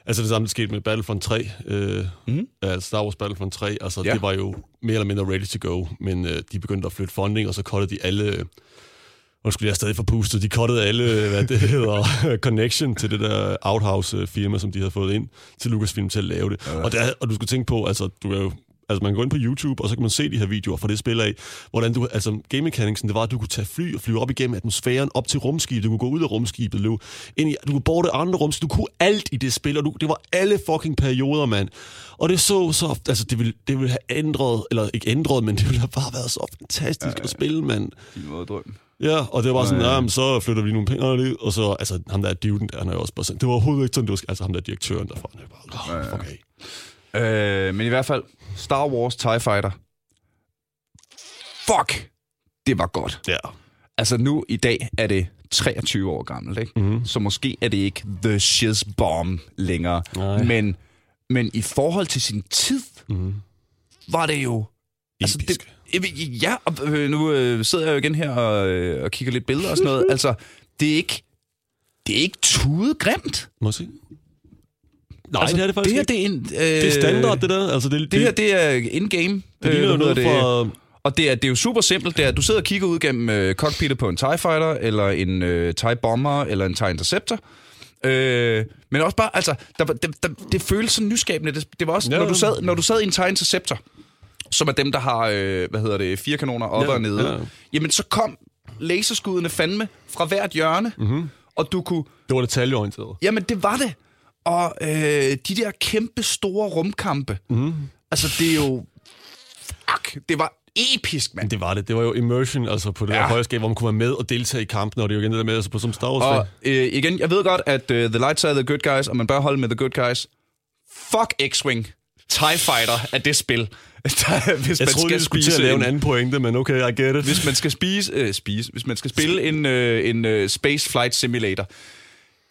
altså, det samme skete med Battlefront 3, øh, mm. altså Star Wars Battlefront 3, altså, Ja. det var jo mere eller mindre ready to go, men øh, de begyndte at flytte funding, og så cuttede de alle... Og skulle jeg stadig få pustet. De cuttede alle, hvad det hedder, connection til det der Outhouse-firma, som de havde fået ind til Lucasfilm til at lave det. Ja. Og, der, og du skal tænke på, altså, du er jo Altså, man kan gå ind på YouTube, og så kan man se de her videoer fra det spil af, hvordan du, altså, game mechanicsen, det var, at du kunne tage fly og flyve op igennem atmosfæren, op til rumskibet, du kunne gå ud af rumskibet, løbe ind i, du kunne borte andre rumskib, du kunne alt i det spil, og du, det var alle fucking perioder, mand. Og det så så, altså, det ville, det ville have ændret, eller ikke ændret, men det ville have bare været så fantastisk ja, ja. at spille, mand. Din måde at drømme. Ja, og det var sådan, ja, ja. så flytter vi nogle penge lidt, og så, altså, ham der duden der, han er jo også bare sådan, det var overhovedet ikke sådan, det var, altså ham der direktøren derfra, han er bare, oh, fuck af. Øh, men i hvert fald, Star Wars TIE Fighter. Fuck, det var godt. Ja. Altså nu i dag er det 23 år gammelt, ikke? Mhm. Mm-hmm. Så måske er det ikke The Shiz Bomb længere. Nej. Men, men i forhold til sin tid, Mhm. var det jo... Altså, det, ja, og øh, nu øh, sidder jeg jo igen her og, øh, og kigger lidt billeder og sådan noget. altså, det er ikke... Det er ikke tudet grimt. Må jeg se? Nej, altså, det er det faktisk det her, det er, en, øh, Det er standard, det der. Altså, det, Det her, det er in-game. det ligner hvad noget hedder fra... Og det er, det er jo super simpelt. Det er, at du sidder og kigger ud gennem øh, cockpittet på en TIE Fighter, eller en øh, TIE Bomber, eller en TIE Interceptor. Øh, men også bare, altså, der, det, der, det føles sådan nyskabende. Det, det var også, Ja. når, du sad, når du sad i en TIE Interceptor, som er dem, der har, øh, hvad hedder det, fire kanoner op Ja, og nede. ja. Jamen, så kom laserskuddene fandme fra hvert hjørne, mm-hmm. og du kunne Det var detaljeorienteret. Jamen, det var det. Og øh, de der kæmpe store rumkampe, mm. altså det er jo... Fuck, det var episk, mand. Det var det. Det var jo immersion, altså på det Ja. der hvor man kunne være med og deltage i kampen, og det er jo igen det der med, altså på som Star Wars Og øh, igen, jeg ved godt, at øh, The Lights are the good guys, og man bør holde med the good guys. Fuck X-Wing. TIE Fighter er det spil. Der, hvis Jeg man troede, skal til at spise lave en en, anden pointe, men okay, I get it. hvis man skal spise, øh, spise, hvis man skal spille en, øh, en øh, Space Flight Simulator,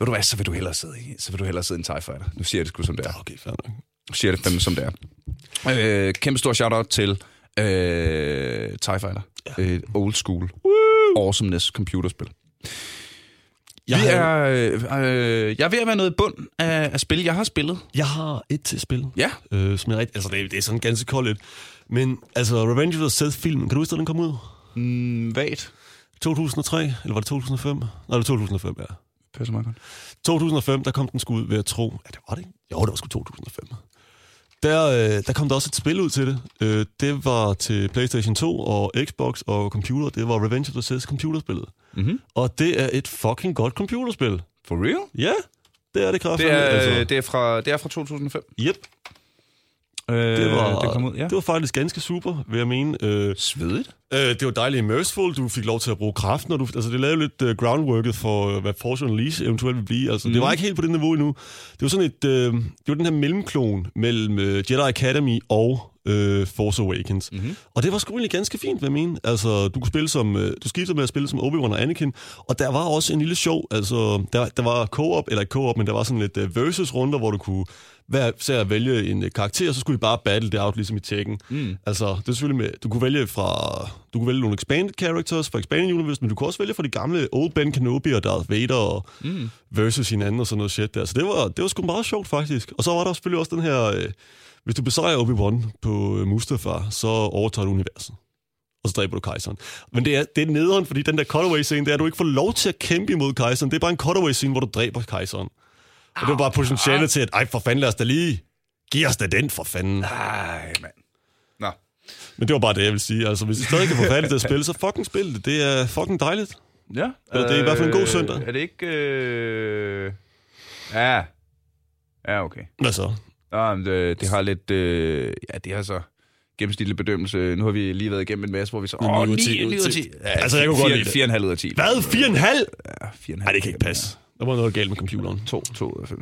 ved du hvad, så vil du hellere sidde i, så vil du hellere sidde i en TIE Fighter. Nu siger jeg det sgu som det er. Okay, fair nok. Nu siger jeg det fandme som det er. Øh, kæmpe stor shout-out til Øh, TIE Fighter. Ja. Et old school. Awesomeness computerspil. Jeg, Vi er, øh, jeg er ved at være noget bund af, af spil, jeg har spillet. jeg har et til spil, Ja. øh, som er rigtig... Altså, det er, det er sådan ganske koldt. Men altså, Revenge of the Sith-filmen, kan du huske, at den kom ud? Mm, vagt. 2003? Eller var det 2005? Nej, det var 2005, ja. Passer meget godt. 2005, der kom den sgu ud, ved at tro. Ja, det var det? Jo, det var sgu 2005. Der, øh, der kom der også et spil ud til det. Øh, det var til PlayStation 2 og Xbox og computer. Det var Revenge of the Sith computerspillet. Mm-hmm. Og det er et fucking godt computerspil. For real? Ja, det er det kraftigt. Det er, altså. det er, fra, det er fra 2005. Yep, Øh, det var, det kom ud, ja. det var faktisk ganske super, vil jeg mene. Øh, Svedigt. øh, det var dejligt immerseful. Du fik lov til at bruge kraft, når du... Altså, det lavede lidt uh, groundworket for, uh, hvad Force Unleashed eventuelt vil blive. Altså, mm. det var ikke helt på det niveau endnu. Det var sådan et... Øh, det var den her mellemklon mellem uh, Jedi Academy og uh, Force Awakens. Mhm. Og det var sgu egentlig ganske fint, vil jeg mene. Altså, du kunne spille som... Uh, du skiftede med at spille som Obi-Wan og Anakin. Og der var også en lille show. Altså, der, der var co-op, eller ikke co-op, men der var sådan lidt uh, versus-runder, hvor du kunne hver ser at vælge en øh, karakter, og så skulle I bare battle det out, ligesom i Tekken. Mm. Altså, det er selvfølgelig med, du kunne vælge fra, du kunne vælge nogle expanded characters fra Expanded Universe, men du kunne også vælge fra de gamle Old Ben Kenobi og Darth Vader og Mm. versus hinanden og sådan noget shit der. Så det var, det var sgu meget sjovt faktisk. Og så var der selvfølgelig også den her, øh, hvis du besejrer Obi-Wan på øh, Mustafar, så overtager du universet. Og så dræber du kejseren. Men det er, det er nederen, fordi den der cutaway-scene, det er, at du ikke får lov til at kæmpe imod kejseren. Det er bare en cutaway-scene, hvor du dræber kejseren. Og det var bare potentiale til, at ej, for fanden, lad os da lige... Giv os da den, for fanden. Ej, mand. Nå. Men det var bare det, jeg vil sige. Altså, hvis I stadig kan få fat i det at spille, så fucking spil det. Det er fucking dejligt. Ja. Eller det er i hvert fald en god søndag. Er det ikke... Øh... Ja. Ja, okay. Hvad så? Nå, men det, det har lidt... Øh... Ja, det har så gennemsnitlig bedømmelse. Nu har vi lige været igennem en masse, hvor vi så... Åh, ud af 9 ti, ud af 9 ud af 10. 10. Ja, Altså, jeg kunne godt lide det. 4,5 ud af 10. Hvad? 4,5? Ja, 4,5. Nej, det kan ikke passe. Der var noget galt med computeren. 2, 2 ud af 5.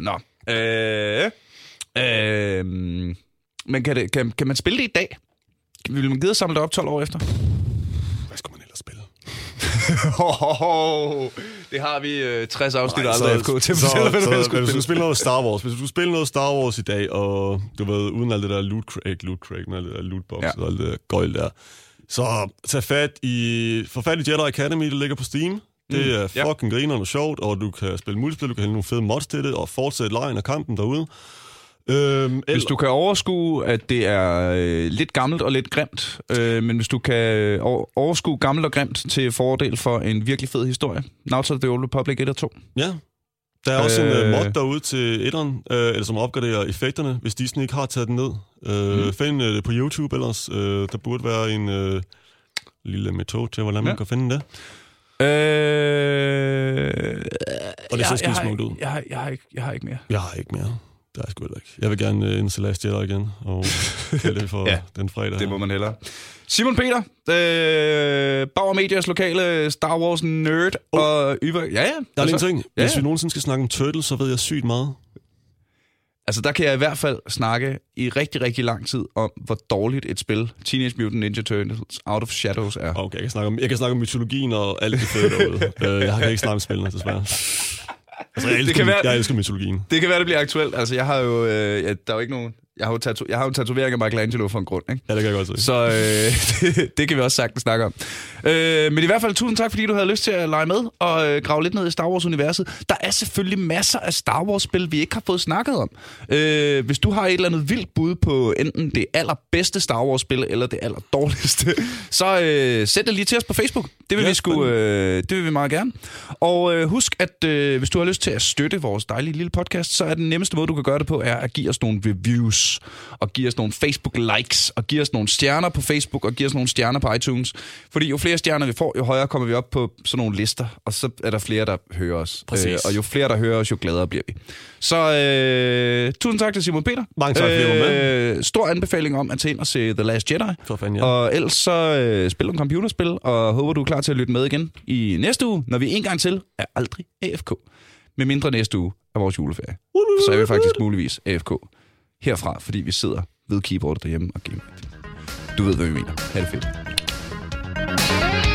Nå. Øh, øh, men kan, det, kan, kan man spille det i dag? Vil man gide at samle det op 12 år efter? Hvad skulle man ellers spille? det har vi øh, 60 afsnit Nej, af så- Aldrig FK til så, fortælle, hvad så, du hvis du spille. spiller noget Star Wars, hvis du skulle spille noget Star Wars i dag, og du ved, uden alt det der loot crate, loot crate, men alt det der lootbox Ja. ja. og alt det der gøjl der, så tag fat i, få fat i Jedi Academy, der ligger på Steam. Det Mm, er ja. fucking grinerne og sjovt, og du kan spille multiplayer, du kan hælde nogle fede mods til det, og fortsætte lejen og kampen derude. Øhm, Hvis du kan overskue, at det er øh, lidt gammelt og lidt grimt, øh, men hvis du kan over- overskue gammelt og grimt til fordel for en virkelig fed historie, Knights of the Old Republic 1 og 2. Ja. Der er også Øh. en uh, mod derude til etteren, uh, eller som opgraderer effekterne, hvis Disney ikke har taget den ned. Mhm. mm. Find uh, det på YouTube ellers. Uh, der burde være en uh, lille metode til, hvordan man Ja. kan finde det. Øh, Og det ser har smukt ikke- ud. Jeg, har- jeg, har ikke, jeg har ikke mere. Jeg har ikke mere. Det er sgu heller ikke. Jeg vil gerne uh, installere Jedi igen, og kalde det for Ja, ja, den fredag. Det må man hellere. Simon Peter, øh, Bauer Medias lokale Star Wars nerd Oh. og yver... Ja, ja. Der er lige en ting. Ja, Hvis ja. vi nogensinde skal snakke om Turtles, så ved jeg sygt meget. Altså, der kan jeg i hvert fald snakke i rigtig, rigtig lang tid om, hvor dårligt et spil Teenage Mutant Ninja Turtles Out of Shadows er. Okay, jeg kan snakke om, jeg kan snakke om mytologien og alt det fede derude. uh, jeg kan ikke snakke om spillene, desværre. Altså, jeg elsker, kan være- jeg elsker mytologien. Det kan være, det bliver aktuelt. Altså, jeg har jo... Øh, ja, der er jo ikke nogen... Jeg har jo, tatu- jeg har jo en tatovering af Michelangelo for en grund, ikke? Ja, det kan jeg godt se. Så øh, det, det kan vi også sagtens snakke om. Øh, men i hvert fald tusind tak, fordi du havde lyst til at lege med og øh, grave lidt ned i Star Wars-universet. Der er selvfølgelig masser af Star Wars-spil, vi ikke har fået snakket om. Øh, hvis du har et eller andet vildt bud på enten det allerbedste Star Wars-spil eller det allerdårligste, så øh, sæt det lige til os på Facebook. Det vil, Ja, vi, sgu, øh, det vil vi meget gerne. Og øh, husk, at øh, hvis du har lyst til at støtte vores dejlige lille podcast, så er den nemmeste måde, du kan gøre det på, er at give os nogle reviews, og give os nogle Facebook-likes, og give os nogle stjerner på Facebook, og give os nogle stjerner på iTunes. Fordi jo flere stjerner vi får, jo højere kommer vi op på sådan nogle lister, og så er der flere, der hører os. Øh, Præcis. og jo flere, der hører os, jo gladere bliver vi. Så øh, tusind tak til Simon Peter. Mange tak, fordi øh, Stor anbefaling om at tage ind og se The Last Jedi. For fanden, ja. Og ellers så øh, spil nogle computerspil, og håber, du er klar til at lytte med igen i næste uge, når vi en gang til er aldrig AFK. Med mindre næste uge er vores juleferie. Så er vi faktisk muligvis AFK herfra, fordi vi sidder ved keyboardet derhjemme og gamer. Du ved, hvad vi mener. Ha' det fedt.